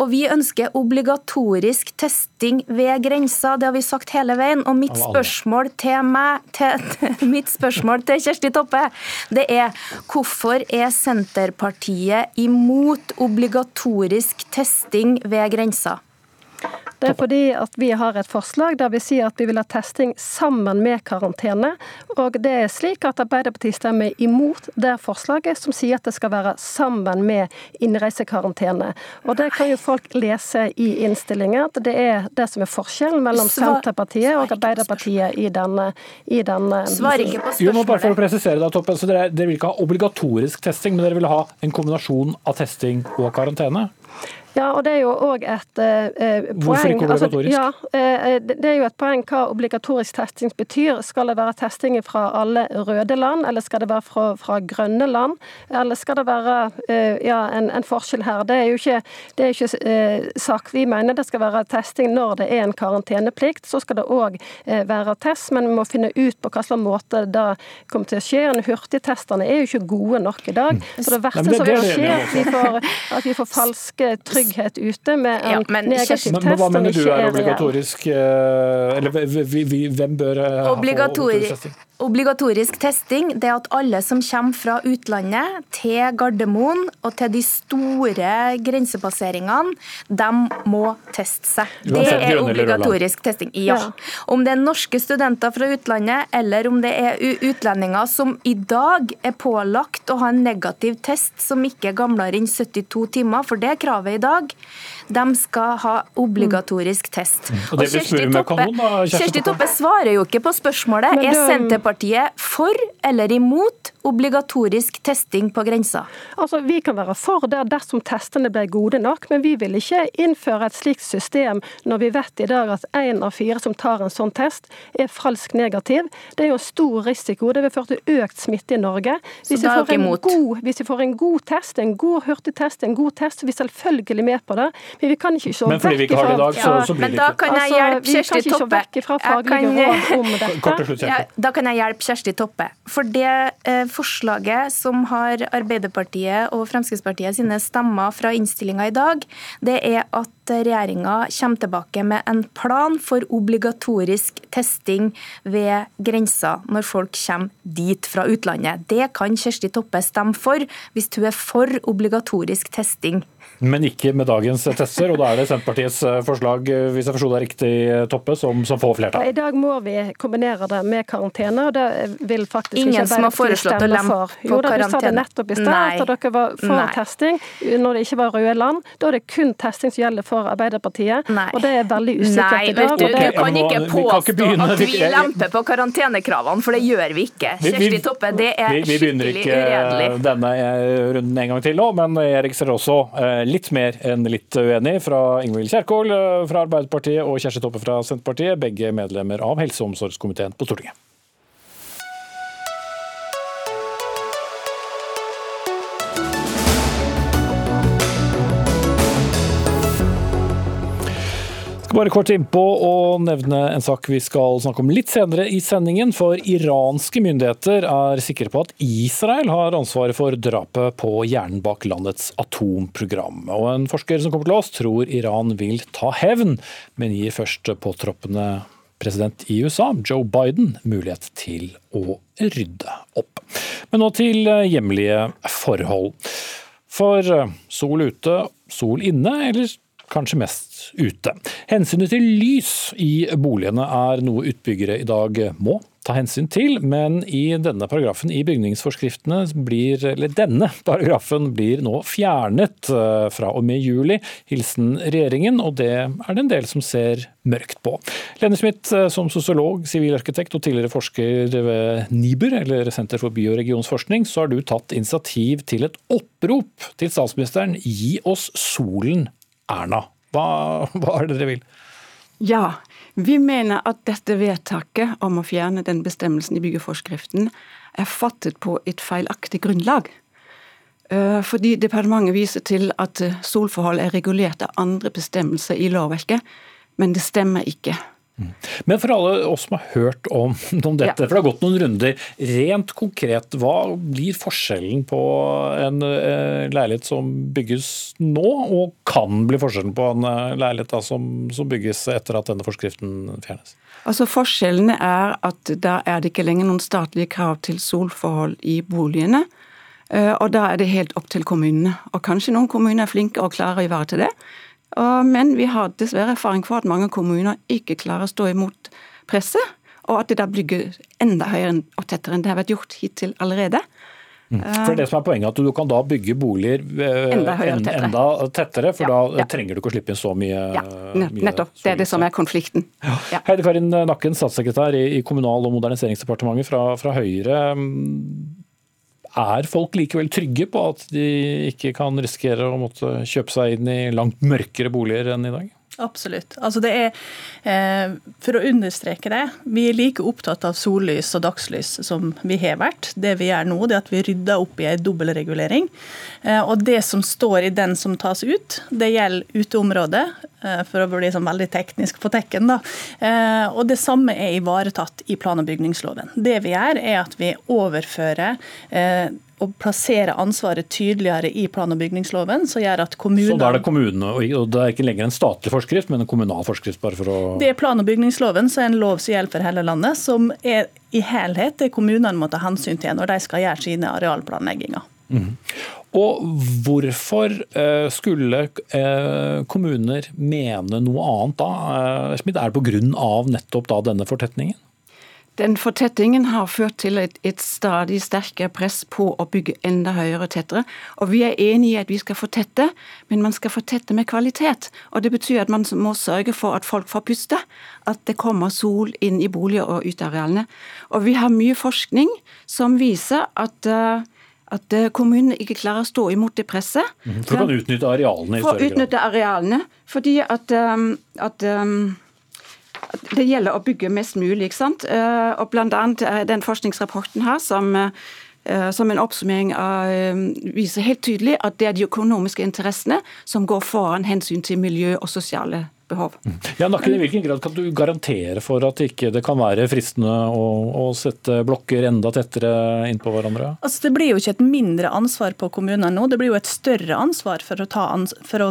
[SPEAKER 7] Og vi ønsker obligatorisk testing ved grensa. Det har vi sagt sagt hele veien. Og mitt spørsmål til meg, til, mitt spørsmål til Kjersti Toppe, det er hvorfor er Senterpartiet imot obligatorisk testing ved grensa?
[SPEAKER 8] Det er fordi at vi har et forslag der vi sier at vi vil ha testing sammen med karantene. Og det er slik at Arbeiderpartiet stemmer imot det forslaget som sier at det skal være sammen med innreisekarantene. Og det kan jo folk lese i innstillinga, at det er det som er forskjellen mellom Senterpartiet og Arbeiderpartiet i denne, i denne
[SPEAKER 7] Svar ikke på spørsmålet. Jo,
[SPEAKER 2] bare for å presisere da, Toppen, så dere, dere vil ikke ha obligatorisk testing, men dere vil ha en kombinasjon av testing og karantene?
[SPEAKER 8] Ja, og det er jo òg et eh, eh poeng.
[SPEAKER 2] Hvorfor ikke altså, obligatorisk?
[SPEAKER 8] Altså, ja, eh, Det er jo et poeng hva obligatorisk testing betyr. Skal det være testing fra alle røde land, eller skal det være fra, fra grønne land? Eller skal det være eh, ja, en, en, forskjell her? Det er jo ikke, det er ikke eh, sak. Vi mener det skal være testing når det er en karanteneplikt. Så skal det òg eh, være test, men vi må finne ut på hva slags måte det kommer til å skje. Hurtigtestene er jo ikke gode nok i dag. Mm. Så det verste som vil skje, at vi får falske trygg trygghet ute med en ja, men, negativ test
[SPEAKER 2] men, hva mener du er obligatorisk? Eh, eller hvem bør eh, ha obligatorisk testing?
[SPEAKER 7] Obligatorisk testing det er at alle som kommer fra utlandet til Gardermoen og til de store grensepasseringene, de må teste seg. Det er obligatorisk testing. Ja. Om det er norske studenter fra utlandet, eller om det er utlendinger som i dag er pålagt å ha en negativ test som ikke er gamlere enn 72 timer, for det er kravet i dag, de skal ha obligatorisk test.
[SPEAKER 2] Mm. Og, og Kjersti, Toppe, kanon,
[SPEAKER 7] Kjersti Toppe svarer jo ikke på spørsmålet. Er Senterpartiet for eller imot obligatorisk testing på grensa?
[SPEAKER 8] Altså, Vi kan være for det dersom testene ble gode nok, men vi vil ikke innføre et slikt system når vi vet i dag at én av fire som tar en sånn test, er falsk negativ. Det er jo en stor risiko. Det vil føre til økt smitte i Norge.
[SPEAKER 7] Hvis, vi får,
[SPEAKER 8] god, hvis vi får en god test, en god hurtigtest, en god test, så er vi selvfølgelig med på det. Men vi kan ikke se
[SPEAKER 2] vekk fordi vi ikke har det i dag, så, så blir det ikke.
[SPEAKER 7] Men da kan jeg altså, hjelpe Kjersti Toppe. da kan jeg hjelpe Kjersti Toppe. For det eh, forslaget som har Arbeiderpartiet og Fremskrittspartiet sine stemmer fra innstillinga i dag, det er at regjeringa kommer tilbake med en plan for obligatorisk testing ved grensa når folk kommer dit fra utlandet. Det kan Kjersti Toppe stemme for, hvis hun er for obligatorisk testing
[SPEAKER 2] men ikke med dagens tester. Og da er det Senterpartiets eh, forslag, eh, hvis jeg forsto det riktig, Toppe, som, som, får flertall.
[SPEAKER 8] I dag må vi kombinere det med karantene, og det vil faktisk
[SPEAKER 7] Ingen ikke
[SPEAKER 8] som
[SPEAKER 7] har foreslått å lempe på jo, karantene? Du sa
[SPEAKER 8] det nettopp i stad, at dere var for Nei. testing når det ikke var røde land. Da er det kun testing som gjelder for Arbeiderpartiet, Nei. og det er veldig usikkert
[SPEAKER 7] i dag. Du, du kan ikke påstå at vi lemper på karantenekravene, for det gjør vi ikke. Kjersti Toppe, det er skikkelig uredelig. Vi begynner
[SPEAKER 2] ikke denne runden en gang til nå, men jeg registrerer også litt mer enn litt uenig fra Ingvild Kjerkol eh, fra Arbeiderpartiet og Kjersti Toppe fra Senterpartiet, begge medlemmer av helse- og omsorgskomiteen på Stortinget. Skal bare kort innpå og nevne en sak vi skal snakke om litt senere i sendingen. For iranske myndigheter er sikre på at Israel har ansvaret for drapet på hjernen bak landets atomprogram. Og en forsker som kommer til oss, tror Iran vil ta hevn, men gir først påtroppende president i USA, Joe Biden, mulighet til å rydde opp. Men nå til hjemlige forhold. For sol ute, sol inne, eller kanskje mest ute. Hensynet til lys i boligene er noe utbyggere i dag må ta hensyn til, men i denne paragrafen i bygningsforskriftene blir, eller denne paragrafen blir nå fjernet eh, fra og med juli. Hilsen regjeringen, og det er det en del som ser mørkt på. Lene Smith, eh, som sosiolog, sivilarkitekt og tidligere forsker ved NIBR, eller Senter for by- og regionsforskning, så har du tatt initiativ til et opprop til statsministeren. Gi oss solen Erna. Hva, hva er det dere vil?
[SPEAKER 9] Ja, vi mener at dette vedtaket om å fjerne den bestemmelsen i byggeforskriften er fattet på et feilaktig grunnlag. Eh, fordi departementet viser til at solforhold er regulert av andre bestemmelser i lovverket, men det stemmer ikke.
[SPEAKER 2] Men for alle oss som har hørt om, om dette, ja. for det har gått noen runder. Rent konkret, hva blir forskjellen på en uh, leilighet som bygges nå, og kan bli forskjellen på en uh, leilighet da, som, som, bygges etter at denne forskriften fjernes?
[SPEAKER 9] Altså Forskjellene er at da er det ikke lenger noen statlige krav til solforhold i boligene. Uh, og da er det helt opp til kommunene. Og kanskje noen kommuner er flinke og klarer å ivareta det. Men vi har dessverre erfaring for at mange kommuner ikke klarer å stå imot presset, og at det da bygger enda høyere og tettere enn det har vært gjort hittil allerede.
[SPEAKER 2] Mm. For det som er Poenget er at du kan da bygge boliger eh, enda, en, tettere. enda tettere, for ja, da ja. trenger du ikke å slippe inn så mye.
[SPEAKER 9] Ja, nettopp. Det er det som er konflikten.
[SPEAKER 2] Ja. Heide Karin Nakken, statssekretær i Kommunal- og moderniseringsdepartementet fra, fra Høyre. Er folk likevel trygge på at de ikke kan risikere å måtte kjøpe seg inn i langt mørkere boliger enn i dag?
[SPEAKER 10] Absolutt. Altså det er, eh, for å understreke det, vi er like opptatt av sollys og dagslys som vi har vært. Det vi gjør nå, det er at vi rydder opp i en dobbelregulering. Eh, og det som står i den som tas ut, det gjelder uteområdet for å bli sånn veldig teknisk på tekken. Da. Eh, og Det samme er ivaretatt i plan- og bygningsloven. Det vi gjør, er at vi overfører og plassere ansvaret tydeligere i plan- og bygningsloven, så gjør at kommunene
[SPEAKER 2] Så da er det kommunene, og det er ikke lenger en statlig forskrift, men en kommunal forskrift? bare for å...
[SPEAKER 10] Det er plan- og bygningsloven, som er en lov som gjelder for hele landet, som er i helhet det kommunene må ta hensyn til når de skal gjøre sine arealplanlegginger. Mm.
[SPEAKER 2] Og hvorfor eh, skulle eh, kommuner mene noe annet da? Eh, er det pga. nettopp da denne fortetningen?
[SPEAKER 9] Den fortettingen har ført til et, et, stadig sterkere press på å bygge enda høyere og tettere. Og vi er enig i at vi skal fortette, men man skal fortette med kvalitet. Og det betyr at man må sørge for at folk får puste. At det kommer sol inn i boliger og utearealene. Og vi har mye forskning som viser at uh, at eh, kommunene ikke klarer å stå imot det presset.
[SPEAKER 2] Mhm, for å utnytte arealene i
[SPEAKER 9] større grad? For å utnytte arealene, fordi at, um, at um, det gjelder å bygge mest mulig. ikke sant? Eh, og annet eh, den forskningsrapporten her som, som en oppsummering av, viser helt tydelig at det er de økonomiske interessene som går foran hensyn til miljø og sosiale behov. Mm.
[SPEAKER 2] Ja, Nakken, I hvilken grad kan du garantere for at ikke det kan være fristende å, å sette blokker enda tettere innpå hverandre?
[SPEAKER 10] Altså, det blir jo ikke et mindre ansvar på kommunene nå, det blir jo et større ansvar for å, ans for å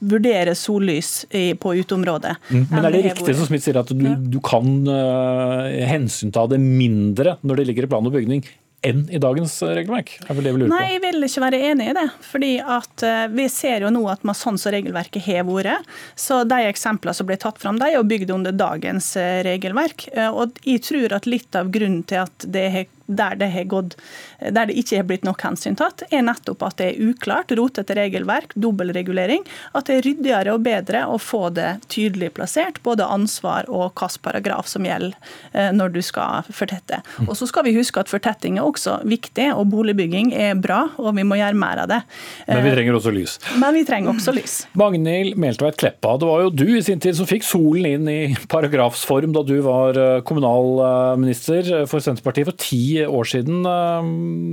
[SPEAKER 10] vurdere sollys i, på uteområdet.
[SPEAKER 2] Mm. Men er det riktig som Smith sier at du, du kan uh, hensynta det mindre når det ligger i plan og bygning, enn i dagens regelverk?
[SPEAKER 10] Er vel det vi lurer på? Nei, jeg vil ikke være enig i det. fordi at eh, Vi ser jo nå at man sånn som regelverket har vært. Så de eksemplene som blir tatt fram, de er bygd under dagens eh, regelverk. Eh, og jeg tror at litt av grunnen til at det har der det, gått, der det ikke har blitt nok hensyntatt, er nettopp at det er uklart, rotete regelverk, dobbeltregulering. At det er ryddigere og bedre å få det tydelig plassert, både ansvar og hvilken paragraf som gjelder eh, når du skal fortette. Og så skal vi huske at fortetting er også viktig, og boligbygging er bra, og vi må gjøre mer av det.
[SPEAKER 2] Men vi trenger også lys.
[SPEAKER 10] Men vi trenger også lys.
[SPEAKER 2] Magnhild Meltveit Kleppa, det var jo du i sin tid som fikk solen inn i paragrafsform da du var eh, kommunalminister for Senterpartiet for ti år siden. Eh,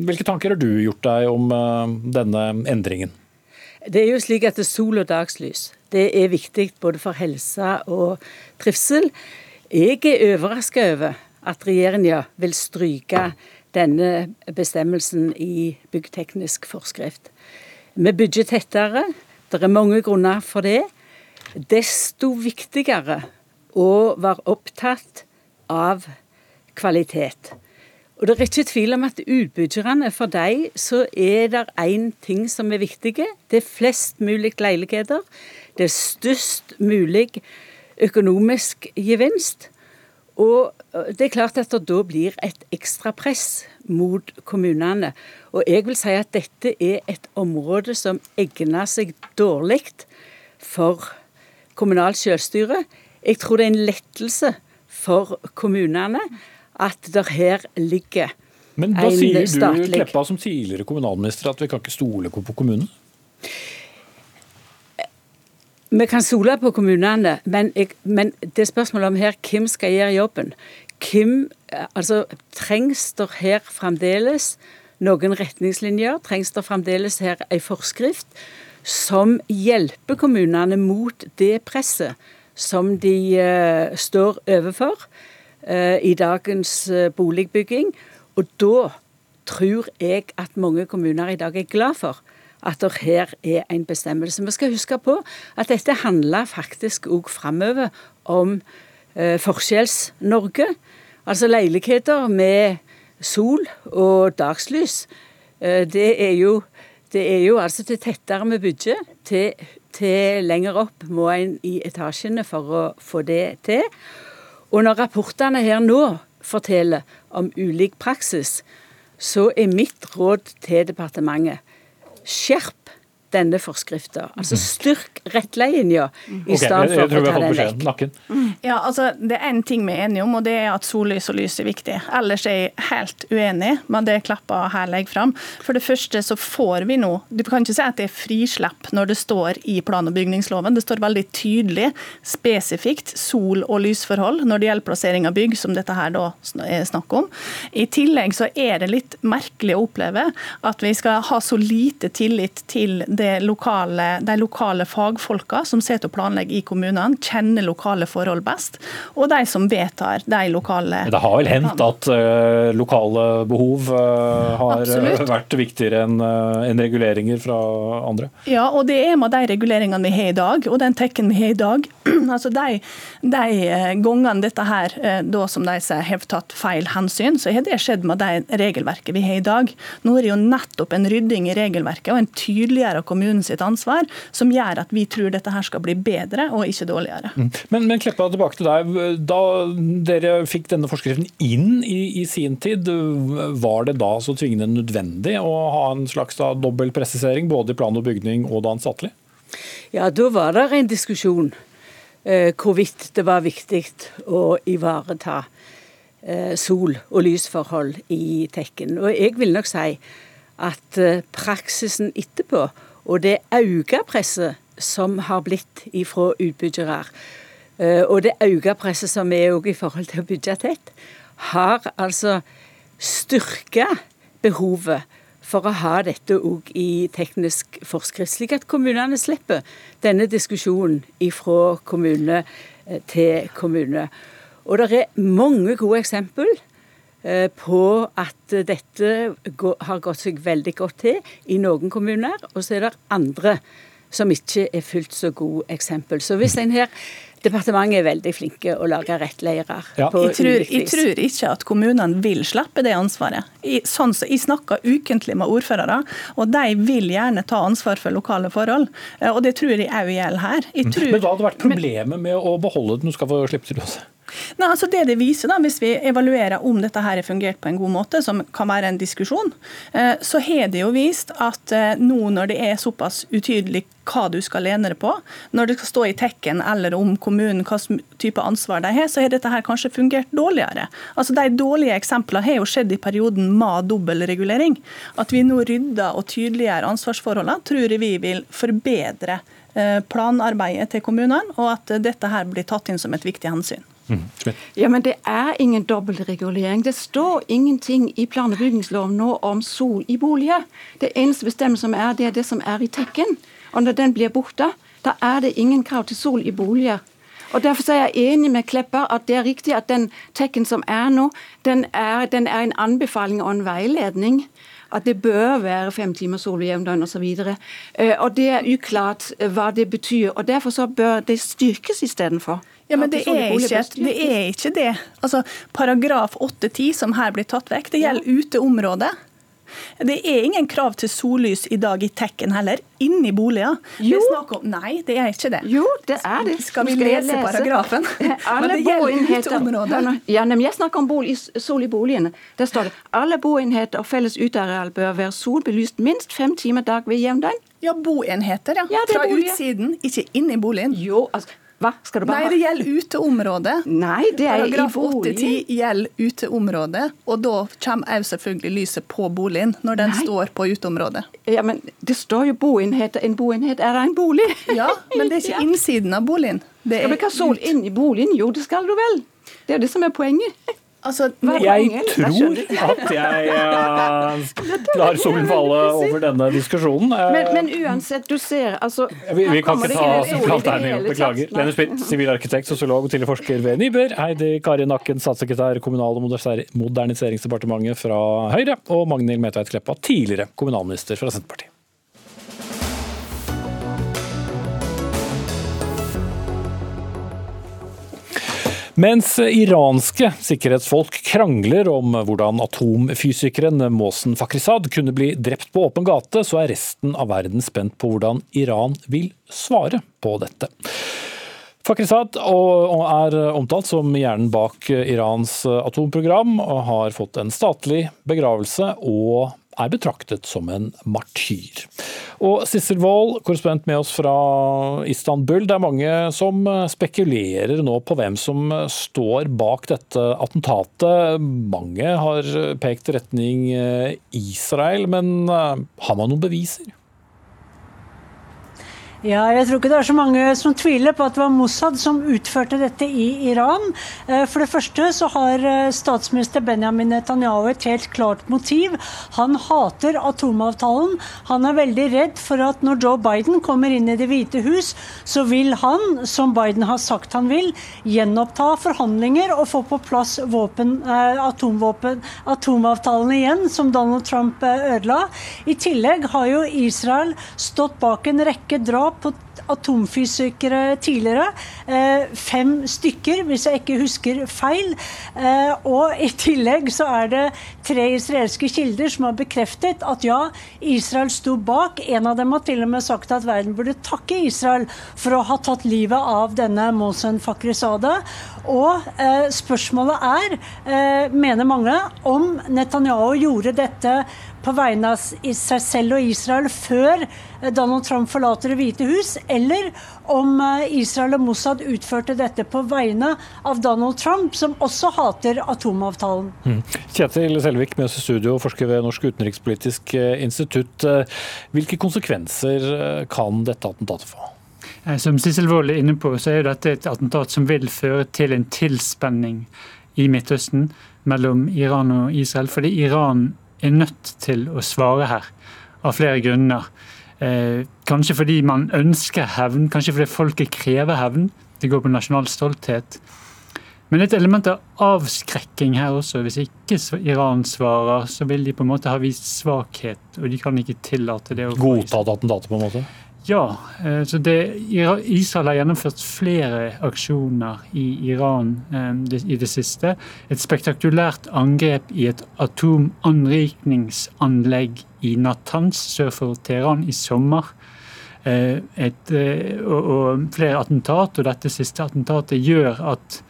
[SPEAKER 2] hvilke tanker har du gjort deg om eh, denne endringen?
[SPEAKER 11] Det er jo slik at det er sol og dagslys det er viktig både for helse og trivsel. Jeg er overraska over at regjeringa vil stryke denne bestemmelsen i byggteknisk forskrift. Vi bygger tettere. Det er mange grunner for det. Desto viktigere å være opptatt av kvalitet. Og Det er ikke tvil om at utbyggerne, for dem så er det én ting som er viktig. Det er flest mulig leiligheter. Det er størst mulig økonomisk gevinst. Og det er klart at det da blir et ekstra press mot kommunene. Og jeg vil si at dette er et område som egner seg dårlig for kommunalt selvstyre. Jeg tror det er en lettelse for kommunene at det her ligger
[SPEAKER 2] Men da sier du, statlig... Kleppa, som tidligere kommunalminister, at vi kan ikke stole på kommunen?
[SPEAKER 11] Vi kan stole på kommunene, men, jeg, men det spørsmålet om her hvem skal gjøre jobben. Hvem, altså, Trengs det her fremdeles noen retningslinjer? Trengs det fremdeles her en forskrift som hjelper kommunene mot det presset som de uh, står overfor? Eh, i dagens eh, boligbygging. Og da tror jeg at mange kommuner i dag er glad for at det her er en bestemmelse. Vi skal huske på at dette handler faktisk òg framover om eh, Forskjells-Norge. Altså leiligheter med sol og dagslys. Det er jo det er jo altså til tettere vi bygger, til, til lenger opp må en i etasjene for å få det til. Og når rapportene her nå forteller om ulik praksis, så er mitt råd til departementet skjerp denne forskrifta. Altså mm. styrk rettledninga i stedet for å ta den vekk.
[SPEAKER 2] Nakken.
[SPEAKER 10] Mm. Ja, altså Det er én ting vi er enige om, og det er at sollys og lys er viktig. Ellers er jeg helt uenig med det Kleppa her legger fram. For det første så får vi nå Du kan ikke si at det er frislepp når det står i plan- og bygningsloven. Det står veldig tydelig, spesifikt, sol- og lysforhold når det gjelder plassering av bygg, som dette her da er snakk om. I tillegg så er det litt merkelig å oppleve at vi skal ha så lite tillit til lokale, de lokale fagfolka som sitter og planlegger i kommunene, kjenner lokale forhold best, og de som vedtar de lokale
[SPEAKER 2] Det har vel hendt at uh, lokale behov uh, har
[SPEAKER 10] Absolutt.
[SPEAKER 2] vært viktigere enn uh, en reguleringer fra andre?
[SPEAKER 10] Ja, og det er med de reguleringene vi har i dag, og den tekken vi har i dag. altså De, de gangene dette her, da som de sier, har tatt feil hensyn, så har det skjedd med det regelverket vi har i dag. Nå er det jo nettopp en rydding i regelverket og en tydeligere kommunen sitt ansvar som gjør at vi tror dette her skal bli bedre og ikke dårligere.
[SPEAKER 2] Mm. Men, men Kleppa, tilbake til deg. Da dere fikk denne forskriften inn i, i, sin tid, var det da så tvingende nødvendig å ha en slags da, dobbel presisering, både i plan og bygning og da ansattelig?
[SPEAKER 11] Ja, da var det en diskusjon eh, hvorvidt det var viktig å ivareta eh, sol- og lysforhold i tekken. Og jeg vil nok si at eh, praksisen etterpå, og det økte presset som har blitt ifra utbyggere, eh, og det økte presset som er òg i forhold til å bygge tett, har altså styrka behovet for å ha dette òg i teknisk forskrift, slik at kommunene slipper denne diskusjonen fra kommune eh, til kommune. Og det er mange gode eksempel på at dette har gått seg veldig godt til i noen kommuner, og så er det andre som ikke er fullt så gode eksempel. Så hvis en her Departementet er veldig flinke å lage rettleirer.
[SPEAKER 10] Ja. Jeg, tror, jeg, tror, ikke at kommunene vil slippe det ansvaret. Jeg, sånn så, jeg snakker ukentlig med ordførere, og de vil gjerne ta ansvar for lokale forhold. Eh, og Det tror jeg òg gjelder her. Tror,
[SPEAKER 2] men hva hadde vært problemet med å beholde det? Du skal få slippe til også.
[SPEAKER 10] Nei, altså det det viser da, Hvis vi evaluerer om dette her har fungert på en god måte, som kan være en diskusjon, eh, så har det jo vist at eh, nå når det er såpass utydelig hva du skal lene deg på, når det skal stå i tekken eller om kommunen hva type ansvar de har, så har dette her kanskje fungert dårligere. Altså De dårlige eksemplene har jo skjedd i perioden med dobbelregulering. At vi nå rydder og tydeliggjør ansvarsforholdene, tror vi vil forbedre eh, planarbeidet til kommunene, og at dette her blir tatt inn som et viktig hensyn.
[SPEAKER 9] Ja, men Det er ingen dobbeltregulering. Det står ingenting i plan- og bygningsloven nå om sol i boliger. Det eneste bestemmelsen som er, det er det som er i tekken. Og når den blir borte, da er det ingen krav til sol i boliger. Og Derfor er jeg enig med Klepper at det er riktig at den tekken som er nå, den er, den er en anbefaling og en veiledning at det bør være fem timer sol ved jevndøgn osv. Eh, og det er uklart eh, hva det betyr. og Derfor så bør det styrkes istedenfor.
[SPEAKER 10] Ja, men det er, ikke, det er ikke det. Altså, Paragraf 8-10 som her blir tatt vekk, det gjelder uteområdet. Det er ingen krav til sollys i dag i tekken heller, inni boliger.
[SPEAKER 9] Jo.
[SPEAKER 10] Om, nei, det er ikke det.
[SPEAKER 9] Jo, det er det.
[SPEAKER 10] Skal vi lese, lese, paragrafen? Men det gjelder uteområdet.
[SPEAKER 9] Ja, jeg snakker om bolig, sol i boligene. Der står det alle boenheter og felles uteareal bør være solbelyst minst fem timer dag ved jevndøgn.
[SPEAKER 10] Ja, boenheter, ja.
[SPEAKER 9] ja
[SPEAKER 10] Fra
[SPEAKER 9] boliger.
[SPEAKER 10] utsiden, ikke inni boligen.
[SPEAKER 9] Jo, altså hva? Skal du bare
[SPEAKER 10] Nei, det gjelder uteområdet.
[SPEAKER 9] Nei, det er
[SPEAKER 10] Paragraf
[SPEAKER 9] i boligen.
[SPEAKER 10] 8-10 gjelder uteområdet, og da kommer òg selvfølgelig lyset på boligen når den
[SPEAKER 9] Nei.
[SPEAKER 10] står på uteområdet.
[SPEAKER 9] Ja, men det står jo boenhet. En boenhet er en bolig.
[SPEAKER 10] Ja, men det er ikke innsiden av boligen. Det
[SPEAKER 9] skal vi ikke ha sol inn i boligen? Jo, det skal du vel. Det er jo det som er poenget.
[SPEAKER 10] Altså,
[SPEAKER 2] jeg tror at jeg uh, lar solen falle over denne diskusjonen. Uh,
[SPEAKER 9] men, men, uansett, du ser altså
[SPEAKER 2] Vi, vi kan ikke ta alternativ. Beklager. Lene Spitt, sivilarkitekt, sosiolog og tidligere forsker ved Nyber. Heidi Kari Nakken, statssekretær Kommunal- og moderniseringsdepartementet fra Høyre. Og Magnhild Metveit Kleppa, tidligere kommunalminister fra Senterpartiet. Mens iranske sikkerhetsfolk krangler om hvordan atomfysikeren Måsen Fakhrizad kunne bli drept på åpen gate, så er resten av verden spent på hvordan Iran vil svare på dette. Fakhrizad er omtalt som hjernen bak Irans atomprogram, og har fått en statlig begravelse og er betraktet som en martyr. Og Sissel Wold, korrespondent med oss fra Istanbul. Det er mange som spekulerer nå på hvem som står bak dette attentatet. Mange har pekt retning Israel, men har man noen beviser?
[SPEAKER 12] Ja, jeg tror ikke det er så mange som tviler på at det var Mossad som utførte dette i Iran. Eh, for det første så har eh, statsminister Benjamin Netanyahu et helt klart motiv. Han hater atomavtalen. Han er veldig redd for at når Joe Biden kommer inn i Det hvite hus, så vil han, som Biden har sagt han vil, gjenoppta forhandlinger og få på plass våpen, eh, atomvåpen, atomavtalen igjen, som Donald Trump ødela. I tillegg har jo Israel stått bak en rekke drap på atomfysikere tidligere. Eh, fem stykker, hvis jeg ikke husker feil. Eh, og i tillegg så er det tre israelske kilder som har bekreftet at ja, Israel sto bak. En av dem har til og med sagt at verden burde takke Israel for å ha tatt livet av denne Mohsen Fakhrizadeh. Og eh, spørsmålet er, mener mange, om Netanyahu gjorde dette på vegne av seg selv og Israel før eh, Donald Trump forlater Det hvite hus, eller om eh, Israel og Mossad utførte dette på vegne av Donald Trump, som også hater atomavtalen.
[SPEAKER 2] Mm. Kjetil Selvik med oss i studio, forsker ved Norsk utenrikspolitisk eh, institutt. Hvilke konsekvenser kan dette attentatet få?
[SPEAKER 13] Som Sissel Wold er inne på, så er dette et attentat som vil føre til en tilspenning i Midtøsten mellom Iran og Israel. Fordi Iran er nødt til å svare her, av flere grunner. Eh, kanskje fordi man ønsker hevn, kanskje fordi folket krever hevn. Det går på nasjonal stolthet. Men et element av avskrekking her også. Hvis ikke Iran svarer, så vil de på en måte ha vist svakhet, og de kan ikke tillate det.
[SPEAKER 2] Godtatt attentatet, på en måte?
[SPEAKER 13] Ja. Eh, så det, Israel har gjennomført flere aksjoner i Iran eh, i det siste. Et spektakulært angrep i et atomanrikningsanlegg i Natanz sør for Teheran i sommer. Eh, et, og, og flere attentat, og dette siste attentatet gjør at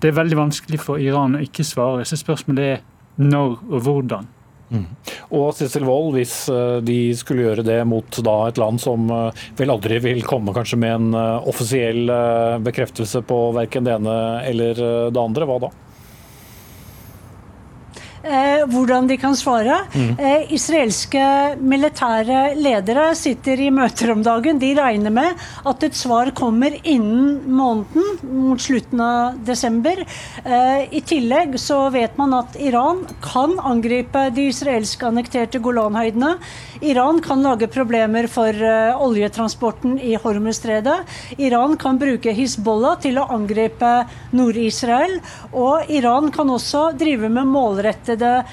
[SPEAKER 13] det er veldig vanskelig for Iran å ikke svare. Så spørsmålet er når og hvordan.
[SPEAKER 2] Mm. Og Sissel Wold, hvis eh, de skulle gjøre det mot da, et land som eh, vel aldri vil komme kanskje med en eh, offisiell bekreftelse på verken det ene eller det andre, hva da?
[SPEAKER 12] Eh, hvordan de kan svare. Mm. Eh, israelske militære ledere sitter i møter om dagen. De regner med at et svar kommer innen måneden, mot slutten av desember. Eh, I tillegg så vet man at Iran kan angripe de israelske annekterte Golanhøydene. Iran kan lage problemer for uh, oljetransporten i Hormuzstredet. Iran kan bruke Hizbollah til å angripe Nord-Israel. Og Iran kan også drive med målrettede eh,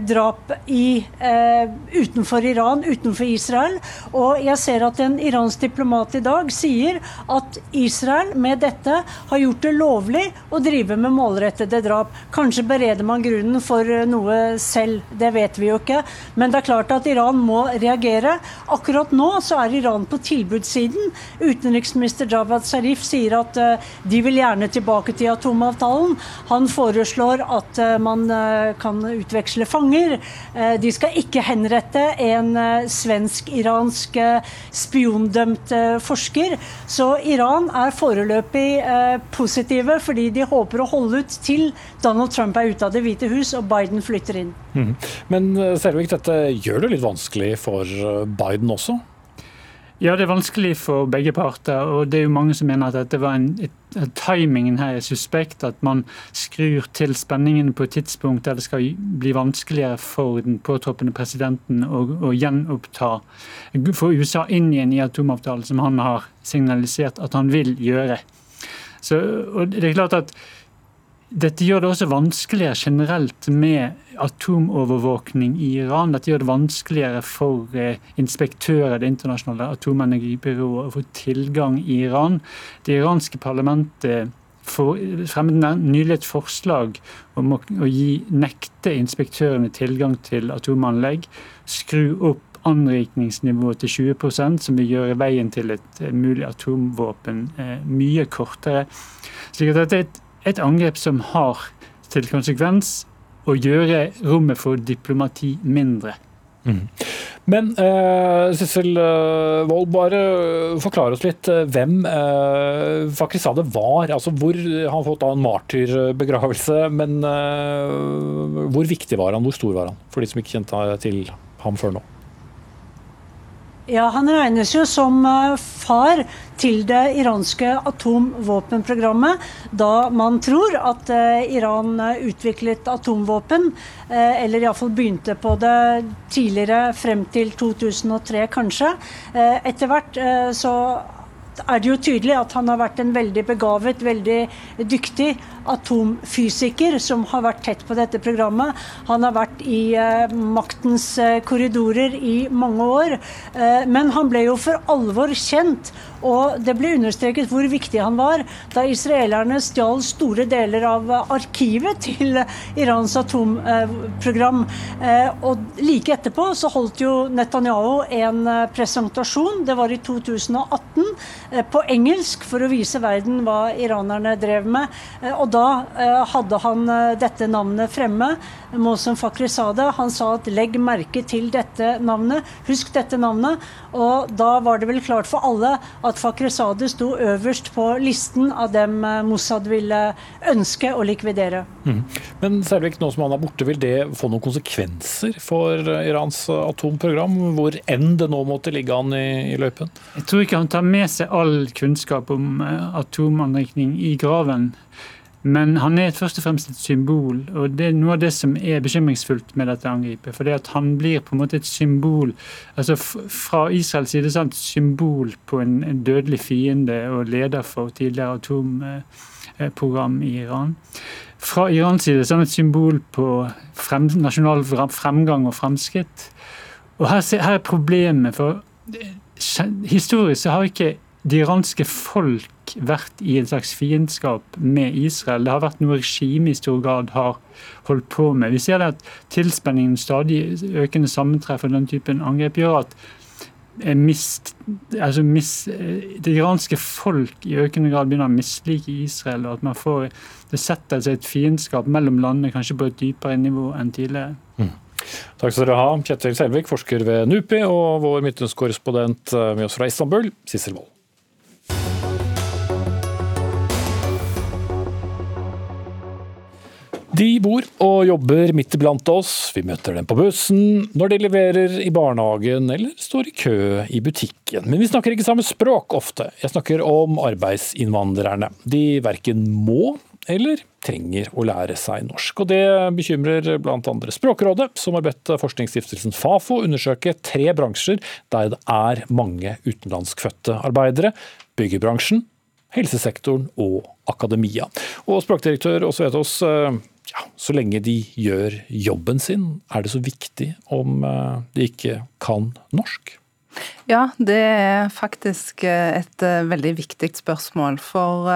[SPEAKER 12] drap i, eh, utenfor Iran, utenfor Israel. Og jeg ser at en iransk diplomat i dag sier at Israel med dette har gjort det lovlig å drive med målrettede drap. Kanskje bereder man grunnen for eh, noe selv, det vet vi jo ikke. Men det er klart at Iran må reagere. Akkurat nå så er Iran på tilbudssiden. Utenriksminister Javad Zarif sier at de vil gjerne tilbake til atomavtalen. Han foreslår at man kan utveksle utveksle fanger. Eh, de skal ikke henrette en eh, svensk-iransk eh, spiondømt forsker. Så Iran er foreløpig positive fordi de håper å holde ut til Donald Trump er ute av Det hvite hus og Biden flytter inn.
[SPEAKER 2] Mm. Men Selvik, dette gjør det litt vanskelig for Biden også?
[SPEAKER 13] Ja, det er vanskelig for begge parter. og det er jo Mange som mener at dette var en, et, timingen her er suspekt. At man skrur til spenningen på et tidspunkt der det skal bli vanskeligere for den påtroppende presidenten å, å gjenoppta Få USA inn igjen i atomavtalen, som han har signalisert at han vil gjøre. Så, og det er klart at dette gjør det også vanskeligere generelt med atomovervåkning i Iran. Dette gjør det vanskeligere for inspektører inspektører det internasjonale atomenergibyrået å få tilgang i Iran. Det iranske parlamentet fremmet nylig et forslag om å, gi nekte inspektørene tilgang til atomanlegg. Skru opp anrikningsnivået til 20% som vil gjøre veien til et eh, mulig atomvåpen eh, mye kortere. Slik at dette er et et angrep som har til konsekvens å gjøre rommet for diplomati mindre.
[SPEAKER 2] Mm. Men uh, Sissel eh, Wold, bare forklar oss litt uh, hvem eh, Fakrisade var. altså hvor Han fått da en martyrbegravelse, men eh, hvor viktig var han? Hvor stor var han? For de som ikke kjente til ham før nå.
[SPEAKER 12] Ja, Han regnes jo som eh, far til det iranske atomvåpenprogrammet, da man tror at eh, Iran eh, utviklet atomvåpen, eller iallfall begynte på det tidligere, frem til 2003 kanskje. Etter hvert så er det jo tydelig at han har vært en veldig begavet, veldig dyktig atomfysiker som har vært tett på dette programmet. Han har vært i eh, maktens eh, korridorer i mange år. Eh, men han ble jo for alvor kjent, og det ble understreket hvor viktig han var da israelerne stjal store deler av arkivet til Irans atomprogram. Eh, og like etterpå så holdt jo Netanyahu en eh, presentasjon, det var i 2018, eh, på engelsk for å vise verden hva iranerne drev med. Og da hadde han dette navnet fremme. Mohsen det Han sa at legg merke til dette navnet, husk dette navnet. Og da var det vel klart for alle at Fakhrizadeh sto øverst på listen av dem eh, Mossad ville ønske å likvidere.
[SPEAKER 2] Mm. Men Selvik, nå som han er borte, vil det få noen konsekvenser for eh, Irans atomprogram? Hvor enn det nå måtte ligge an i, i løypen?
[SPEAKER 13] Jeg tror ikke han tar med seg all kunnskap om eh, atomanrikning i graven. Men han er først og fremst et symbol, og det er noe av det som er bekymringsfullt med dette angrepet. For det at han blir på en måte et symbol, altså fra Israels side et symbol på en, dødelig fiende og leder for tidligere atomprogram i Iran. Fra Irans side han et symbol på frem, nasjonal fremgang og fremskritt. Og her, her er problemet, for historisk så har ikke det iranske folk vært i en slags fiendskap med Israel. Det har vært noe regimet i stor grad har holdt på med. Vi ser at tilspenningen, stadig økende sammentreff og den typen angrep gjør at mist, altså mis, det iranske folk i økende grad begynner å mislike Israel. og at man får, Det setter seg et fiendskap mellom landene kanskje på et dypere nivå enn tidligere. Mm.
[SPEAKER 2] Takk skal dere ha, Kjetil Selvik, forsker ved NUPI, og vår Midtøsten-korrespondent eh, med oss fra Istanbul, Sissel Wold. De bor og jobber midt iblant oss, vi møter dem på bussen, når de leverer i barnehagen eller står i kø i butikken. Men vi snakker ikke samme språk ofte. Jeg snakker om arbeidsinnvandrerne. De verken må eller trenger å lære seg norsk. Og Det bekymrer bl.a. Språkrådet, som har bedt forskningsstiftelsen Fafo undersøke tre bransjer der det er mange utenlandskfødte arbeidere. Byggebransjen, helsesektoren og akademia. Og Språkdirektør Åse Vetås, eh, ja, så lenge de gjør jobben sin, er det så viktig om eh, de ikke kan norsk?
[SPEAKER 14] Ja, det er faktisk eh, et eh, veldig viktig spørsmål. For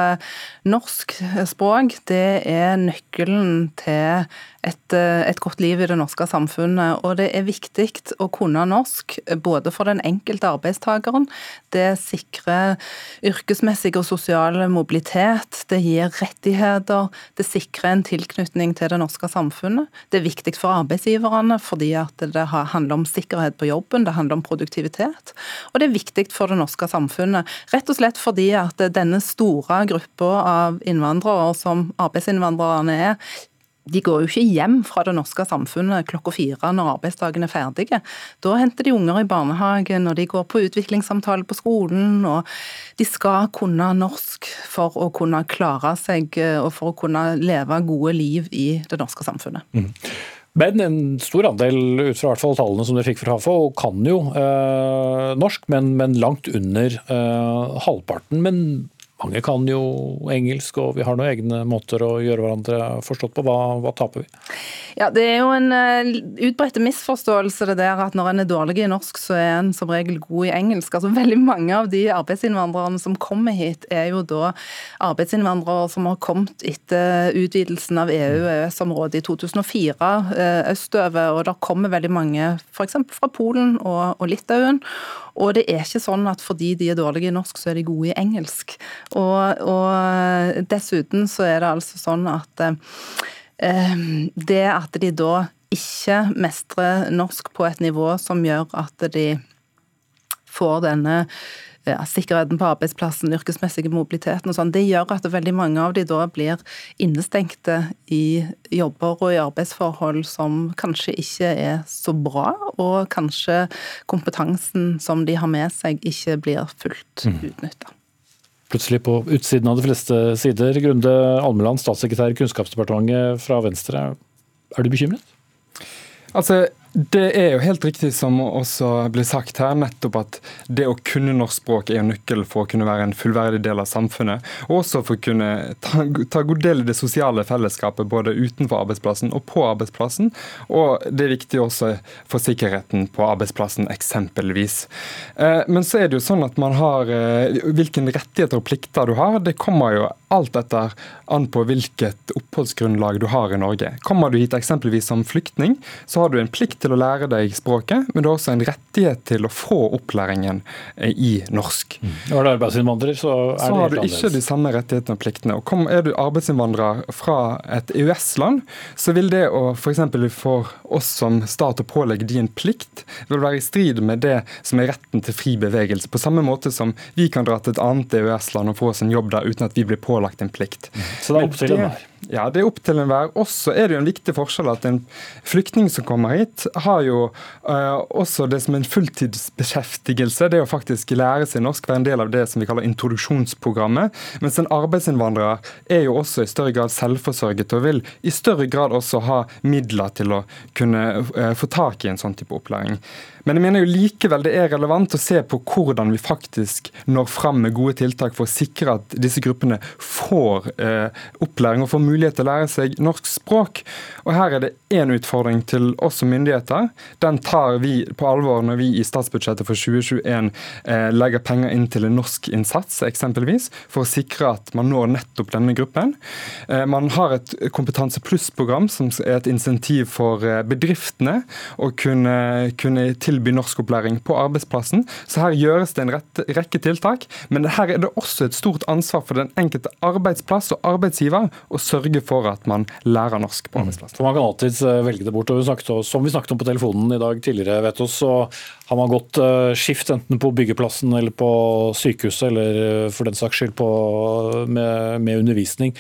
[SPEAKER 14] norsk språk, det er nøkkelen til et, eh, et, godt liv i det norske samfunnet. Og det er viktig å kunne norsk, både for den enkelte arbeidstakeren. Det sikrer yrkesmessig og sosial mobilitet. Det gir rettigheter. Det sikrer en tilknytning til det norske samfunnet. Det er viktig for arbeidsgiverne fordi det handler om sikkerhet på jobben, det handler om produktivitet. Og det er viktig for det norske samfunnet. Rett og slett fordi at denne store gruppa av innvandrere som arbeidsinnvandrerne er, de går jo ikke hjem fra det norske samfunnet klokka fire når arbeidsdagen er ferdig. Da henter de unger i barnehagen, og de går på utviklingssamtale på skolen. og De skal kunne norsk for å kunne klare seg og for å kunne leve gode liv i det norske samfunnet. Mm.
[SPEAKER 2] Men en stor andel, ut fra hvert fall tallene som dere fikk fra HAFO, kan jo eh, norsk, men, men, langt under eh, halvparten. Men mange kan jo engelsk, og vi har noen egne måter å gjøre hverandre forstått på. Hva, hva taper vi?
[SPEAKER 14] Ja, Det er jo en utbredt misforståelse det der at når en er dårlig i norsk, så er en som regel god i engelsk. Altså Veldig mange av de arbeidsinnvandrerne som kommer hit, er jo da arbeidsinnvandrere som har kommet etter utvidelsen av EU- og EØS-området i 2004 uh, østover. og der kommer veldig mange f.eks. fra Polen og, og Litauen. Og det er ikke sånn at fordi de er dårlige i norsk, så er de gode i engelsk. Og, og dessuten så er det altså sånn at eh, det at de da ikke mestrer norsk på et nivå som gjør at de får denne ja, sikkerheten på arbeidsplassen, yrkesmessige mobiliteten og sånn, det gjør at veldig mange av de da blir innestengte i jobber og i arbeidsforhold som kanskje ikke er så bra, og kanskje kompetansen som de har med seg ikke blir fullt mm.
[SPEAKER 2] Plutselig på utsiden av de fleste sider. Grunde Almeland, statssekretær i Kunnskapsdepartementet fra Venstre. Er du bekymret?
[SPEAKER 15] Altså, det er jo helt riktig som også blir sagt her, nettopp at det å kunne norsk språk er jo nøkkelen for å kunne være en fullverdig del av samfunnet. Og også for å kunne ta, ta god del i det sosiale fellesskapet både utenfor arbeidsplassen og på arbeidsplassen. Og det er viktig også for sikkerheten på arbeidsplassen, eksempelvis. Eh, men så er det jo sånn at man har eh, Hvilke rettigheter og plikter du har, det kommer jo alt etter an på hvilket oppholdsgrunnlag du har i Norge. Kommer du hit eksempelvis som flyktning, så har du en plikt til å lære deg språket, men du har også en rettighet til å få opplæringen eh, i norsk.
[SPEAKER 2] Mm. Er du arbeidsinnvandrer, så er
[SPEAKER 15] så det har du ikke de samme rettighetene og pliktene. Og kom, Er du arbeidsinnvandrer fra et EØS-land, så vil det å f.eks. For, for oss som stat å pålegge de en plikt, vil være i strid med det som er retten til fri bevegelse. På samme måte som vi kan dra til et annet EØS-land og få oss en jobb der uten at vi blir pålagt en plikt.
[SPEAKER 2] Mm. Så det er opp til enhver?
[SPEAKER 15] Ja, det er opp til enhver. Også er det jo en viktig forskjell at en flyktning som kommer hit, har jo uh, også det som en fulltidsbeskjeftigelse. Det å faktisk lære seg norsk, være en del av det som vi kaller introduksjonsprogrammet. Mens en arbeidsinnvandrer er jo også i større grad selvforsørget og vil i større grad også ha midler til å kunne uh, få tak i en sånn type opplæring. Men jeg mener jo likevel det er relevant å se på hvordan vi faktisk når fram med gode tiltak for å sikre at disse gruppene får eh, opplæring og får mulighet til å lære seg norsk språk. Og Her er det én utfordring til oss som myndigheter. Den tar vi på alvor når vi i statsbudsjettet for 2021 eh, legger penger inn til en norsk innsats, eksempelvis, for å sikre at man når nettopp denne gruppen. Eh, man har et Kompetanse pluss-program som er et insentiv for eh, bedriftene å kunne, kunne til tilby norskopplæring på arbeidsplassen. Så her gjøres det en rett, rekke tiltak. Men her er det også et stort ansvar for den enkelte arbeidsplass og arbeidsgiver å for at man lærer norsk på arbeidsplassen.
[SPEAKER 2] For Man kan alltids eh, velge det bort. og Som vi snakket om på telefonen i dag tidligere, vet du, så har man gått eh, skift enten på byggeplassen eller på sykehuset, eller eh, for den saks skyld på, med, med undervisning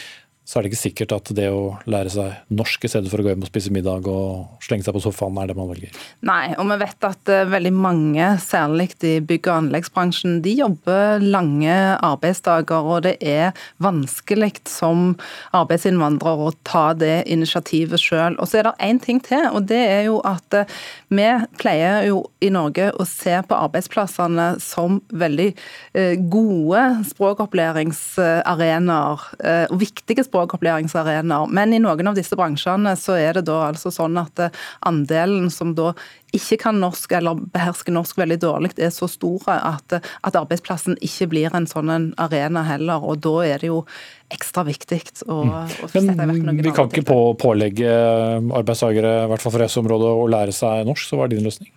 [SPEAKER 2] så er det ikke sikkert at det å lære seg norsk i stedet for å gå hjem og spise middag og slenge seg på sofaen, er det man velger.
[SPEAKER 14] Nei, og vi vet at uh, veldig mange, særlig i bygg- og anleggsbransjen, de jobber lange arbeidsdager, og det er vanskelig som arbeidsinnvandrer å ta det initiativet sjøl. Og så er det én ting til, og det er jo at uh, vi pleier jo i Norge å se på arbeidsplassene som veldig uh, gode språkopplæringsarenaer, og viktige språkopplæringsarenaer språkopplæringsarenaer. Men i noen av disse bransjene så er det da altså sånn at eh, andelen som da ikke kan norsk eller behersker norsk veldig dårlig, er så store at, at arbeidsplassen ikke blir en sånn en arena heller. og Da er det jo ekstra viktig å, mm. å sette i noen
[SPEAKER 2] Vi kan ikke på, pålegge arbeidstakere, i hvert fall for EØS-området, å lære seg norsk. Så hva er din løsning?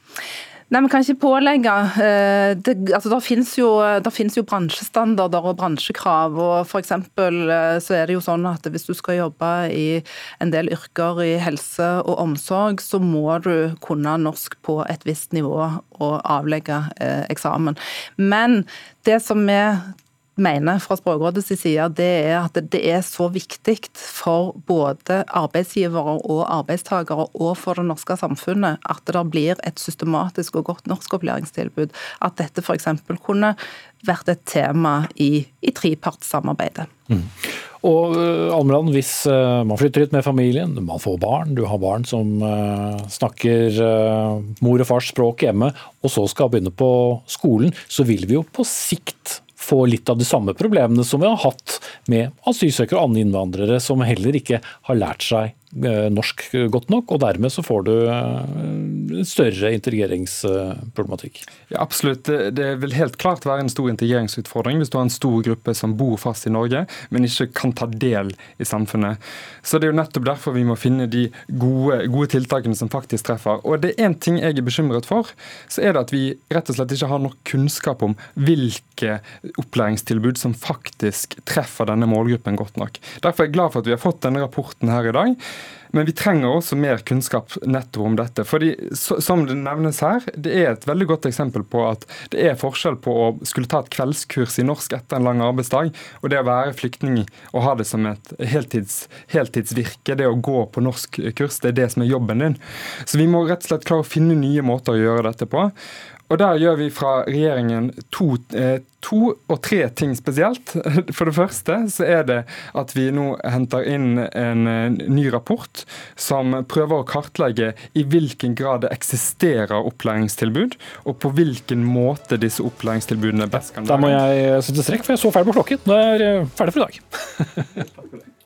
[SPEAKER 14] Nei, Vi kan ikke pålegge. Eh, det, altså, der finnes jo, der finnes jo bransjestandarder og bransjekrav. og for eksempel, eh, så er det jo sånn at Hvis du skal jobbe i en del yrker i helse og omsorg, så må du kunne norsk på et visst nivå og avlegge eh, eksamen. Men det som vi mener fra Språkrådets side, det er at det er så viktig for både arbeidsgivere og arbeidstakere og for det norske samfunnet at det blir et systematisk og godt norskopplæringstilbud. At dette f.eks. kunne vært et tema i, i trepartssamarbeidet. Mm.
[SPEAKER 2] Og uh, Almeland, hvis uh, man flytter hit med familien, man får barn, du har barn som uh, snakker mor og fars språk hjemme, og så skal begynne på skolen, så vil vi jo på sikt få litt av de samme problemene som vi har hatt med asylsøkere og andre innvandrere som heller ikke har lært seg norsk godt nok, og dermed så får du eh, større integreringsproblematikk.
[SPEAKER 15] Ja, absolutt. Det vil helt klart være en stor integreringsutfordring hvis du har en stor gruppe som bor fast i Norge, men ikke kan ta del i samfunnet. Så Det er jo nettopp derfor vi må finne de gode, gode tiltakene som faktisk treffer. Og det er én ting jeg er bekymret for, så er det at vi rett og slett ikke har nok kunnskap om hvilke opplæringstilbud som faktisk treffer denne målgruppen godt nok. Derfor er jeg glad for at vi har fått denne rapporten her i dag Men vi trenger også mer kunnskap nettopp om dette. fordi Som det nevnes her, det er et veldig godt eksempel på at det er forskjell på å skulle ta et kveldskurs i norsk etter en lang arbeidsdag, og det å være flyktning og ha det som et heltids, heltidsvirke, det å gå på norsk kurs, det er det som er jobben din. Så vi må rett og slett klare å finne nye måter å gjøre dette på. Og Der gjør vi fra regjeringen to, eh, to, og tre ting spesielt. For det første så er det at vi nå henter inn en eh, ny rapport som prøver å kartlegge i hvilken grad det eksisterer opplæringstilbud, og på hvilken måte disse opplæringstilbudene best kan
[SPEAKER 2] være. Da må jeg sette strekk, for jeg så ferdig på klokken. Da er jeg ferdig for i dag.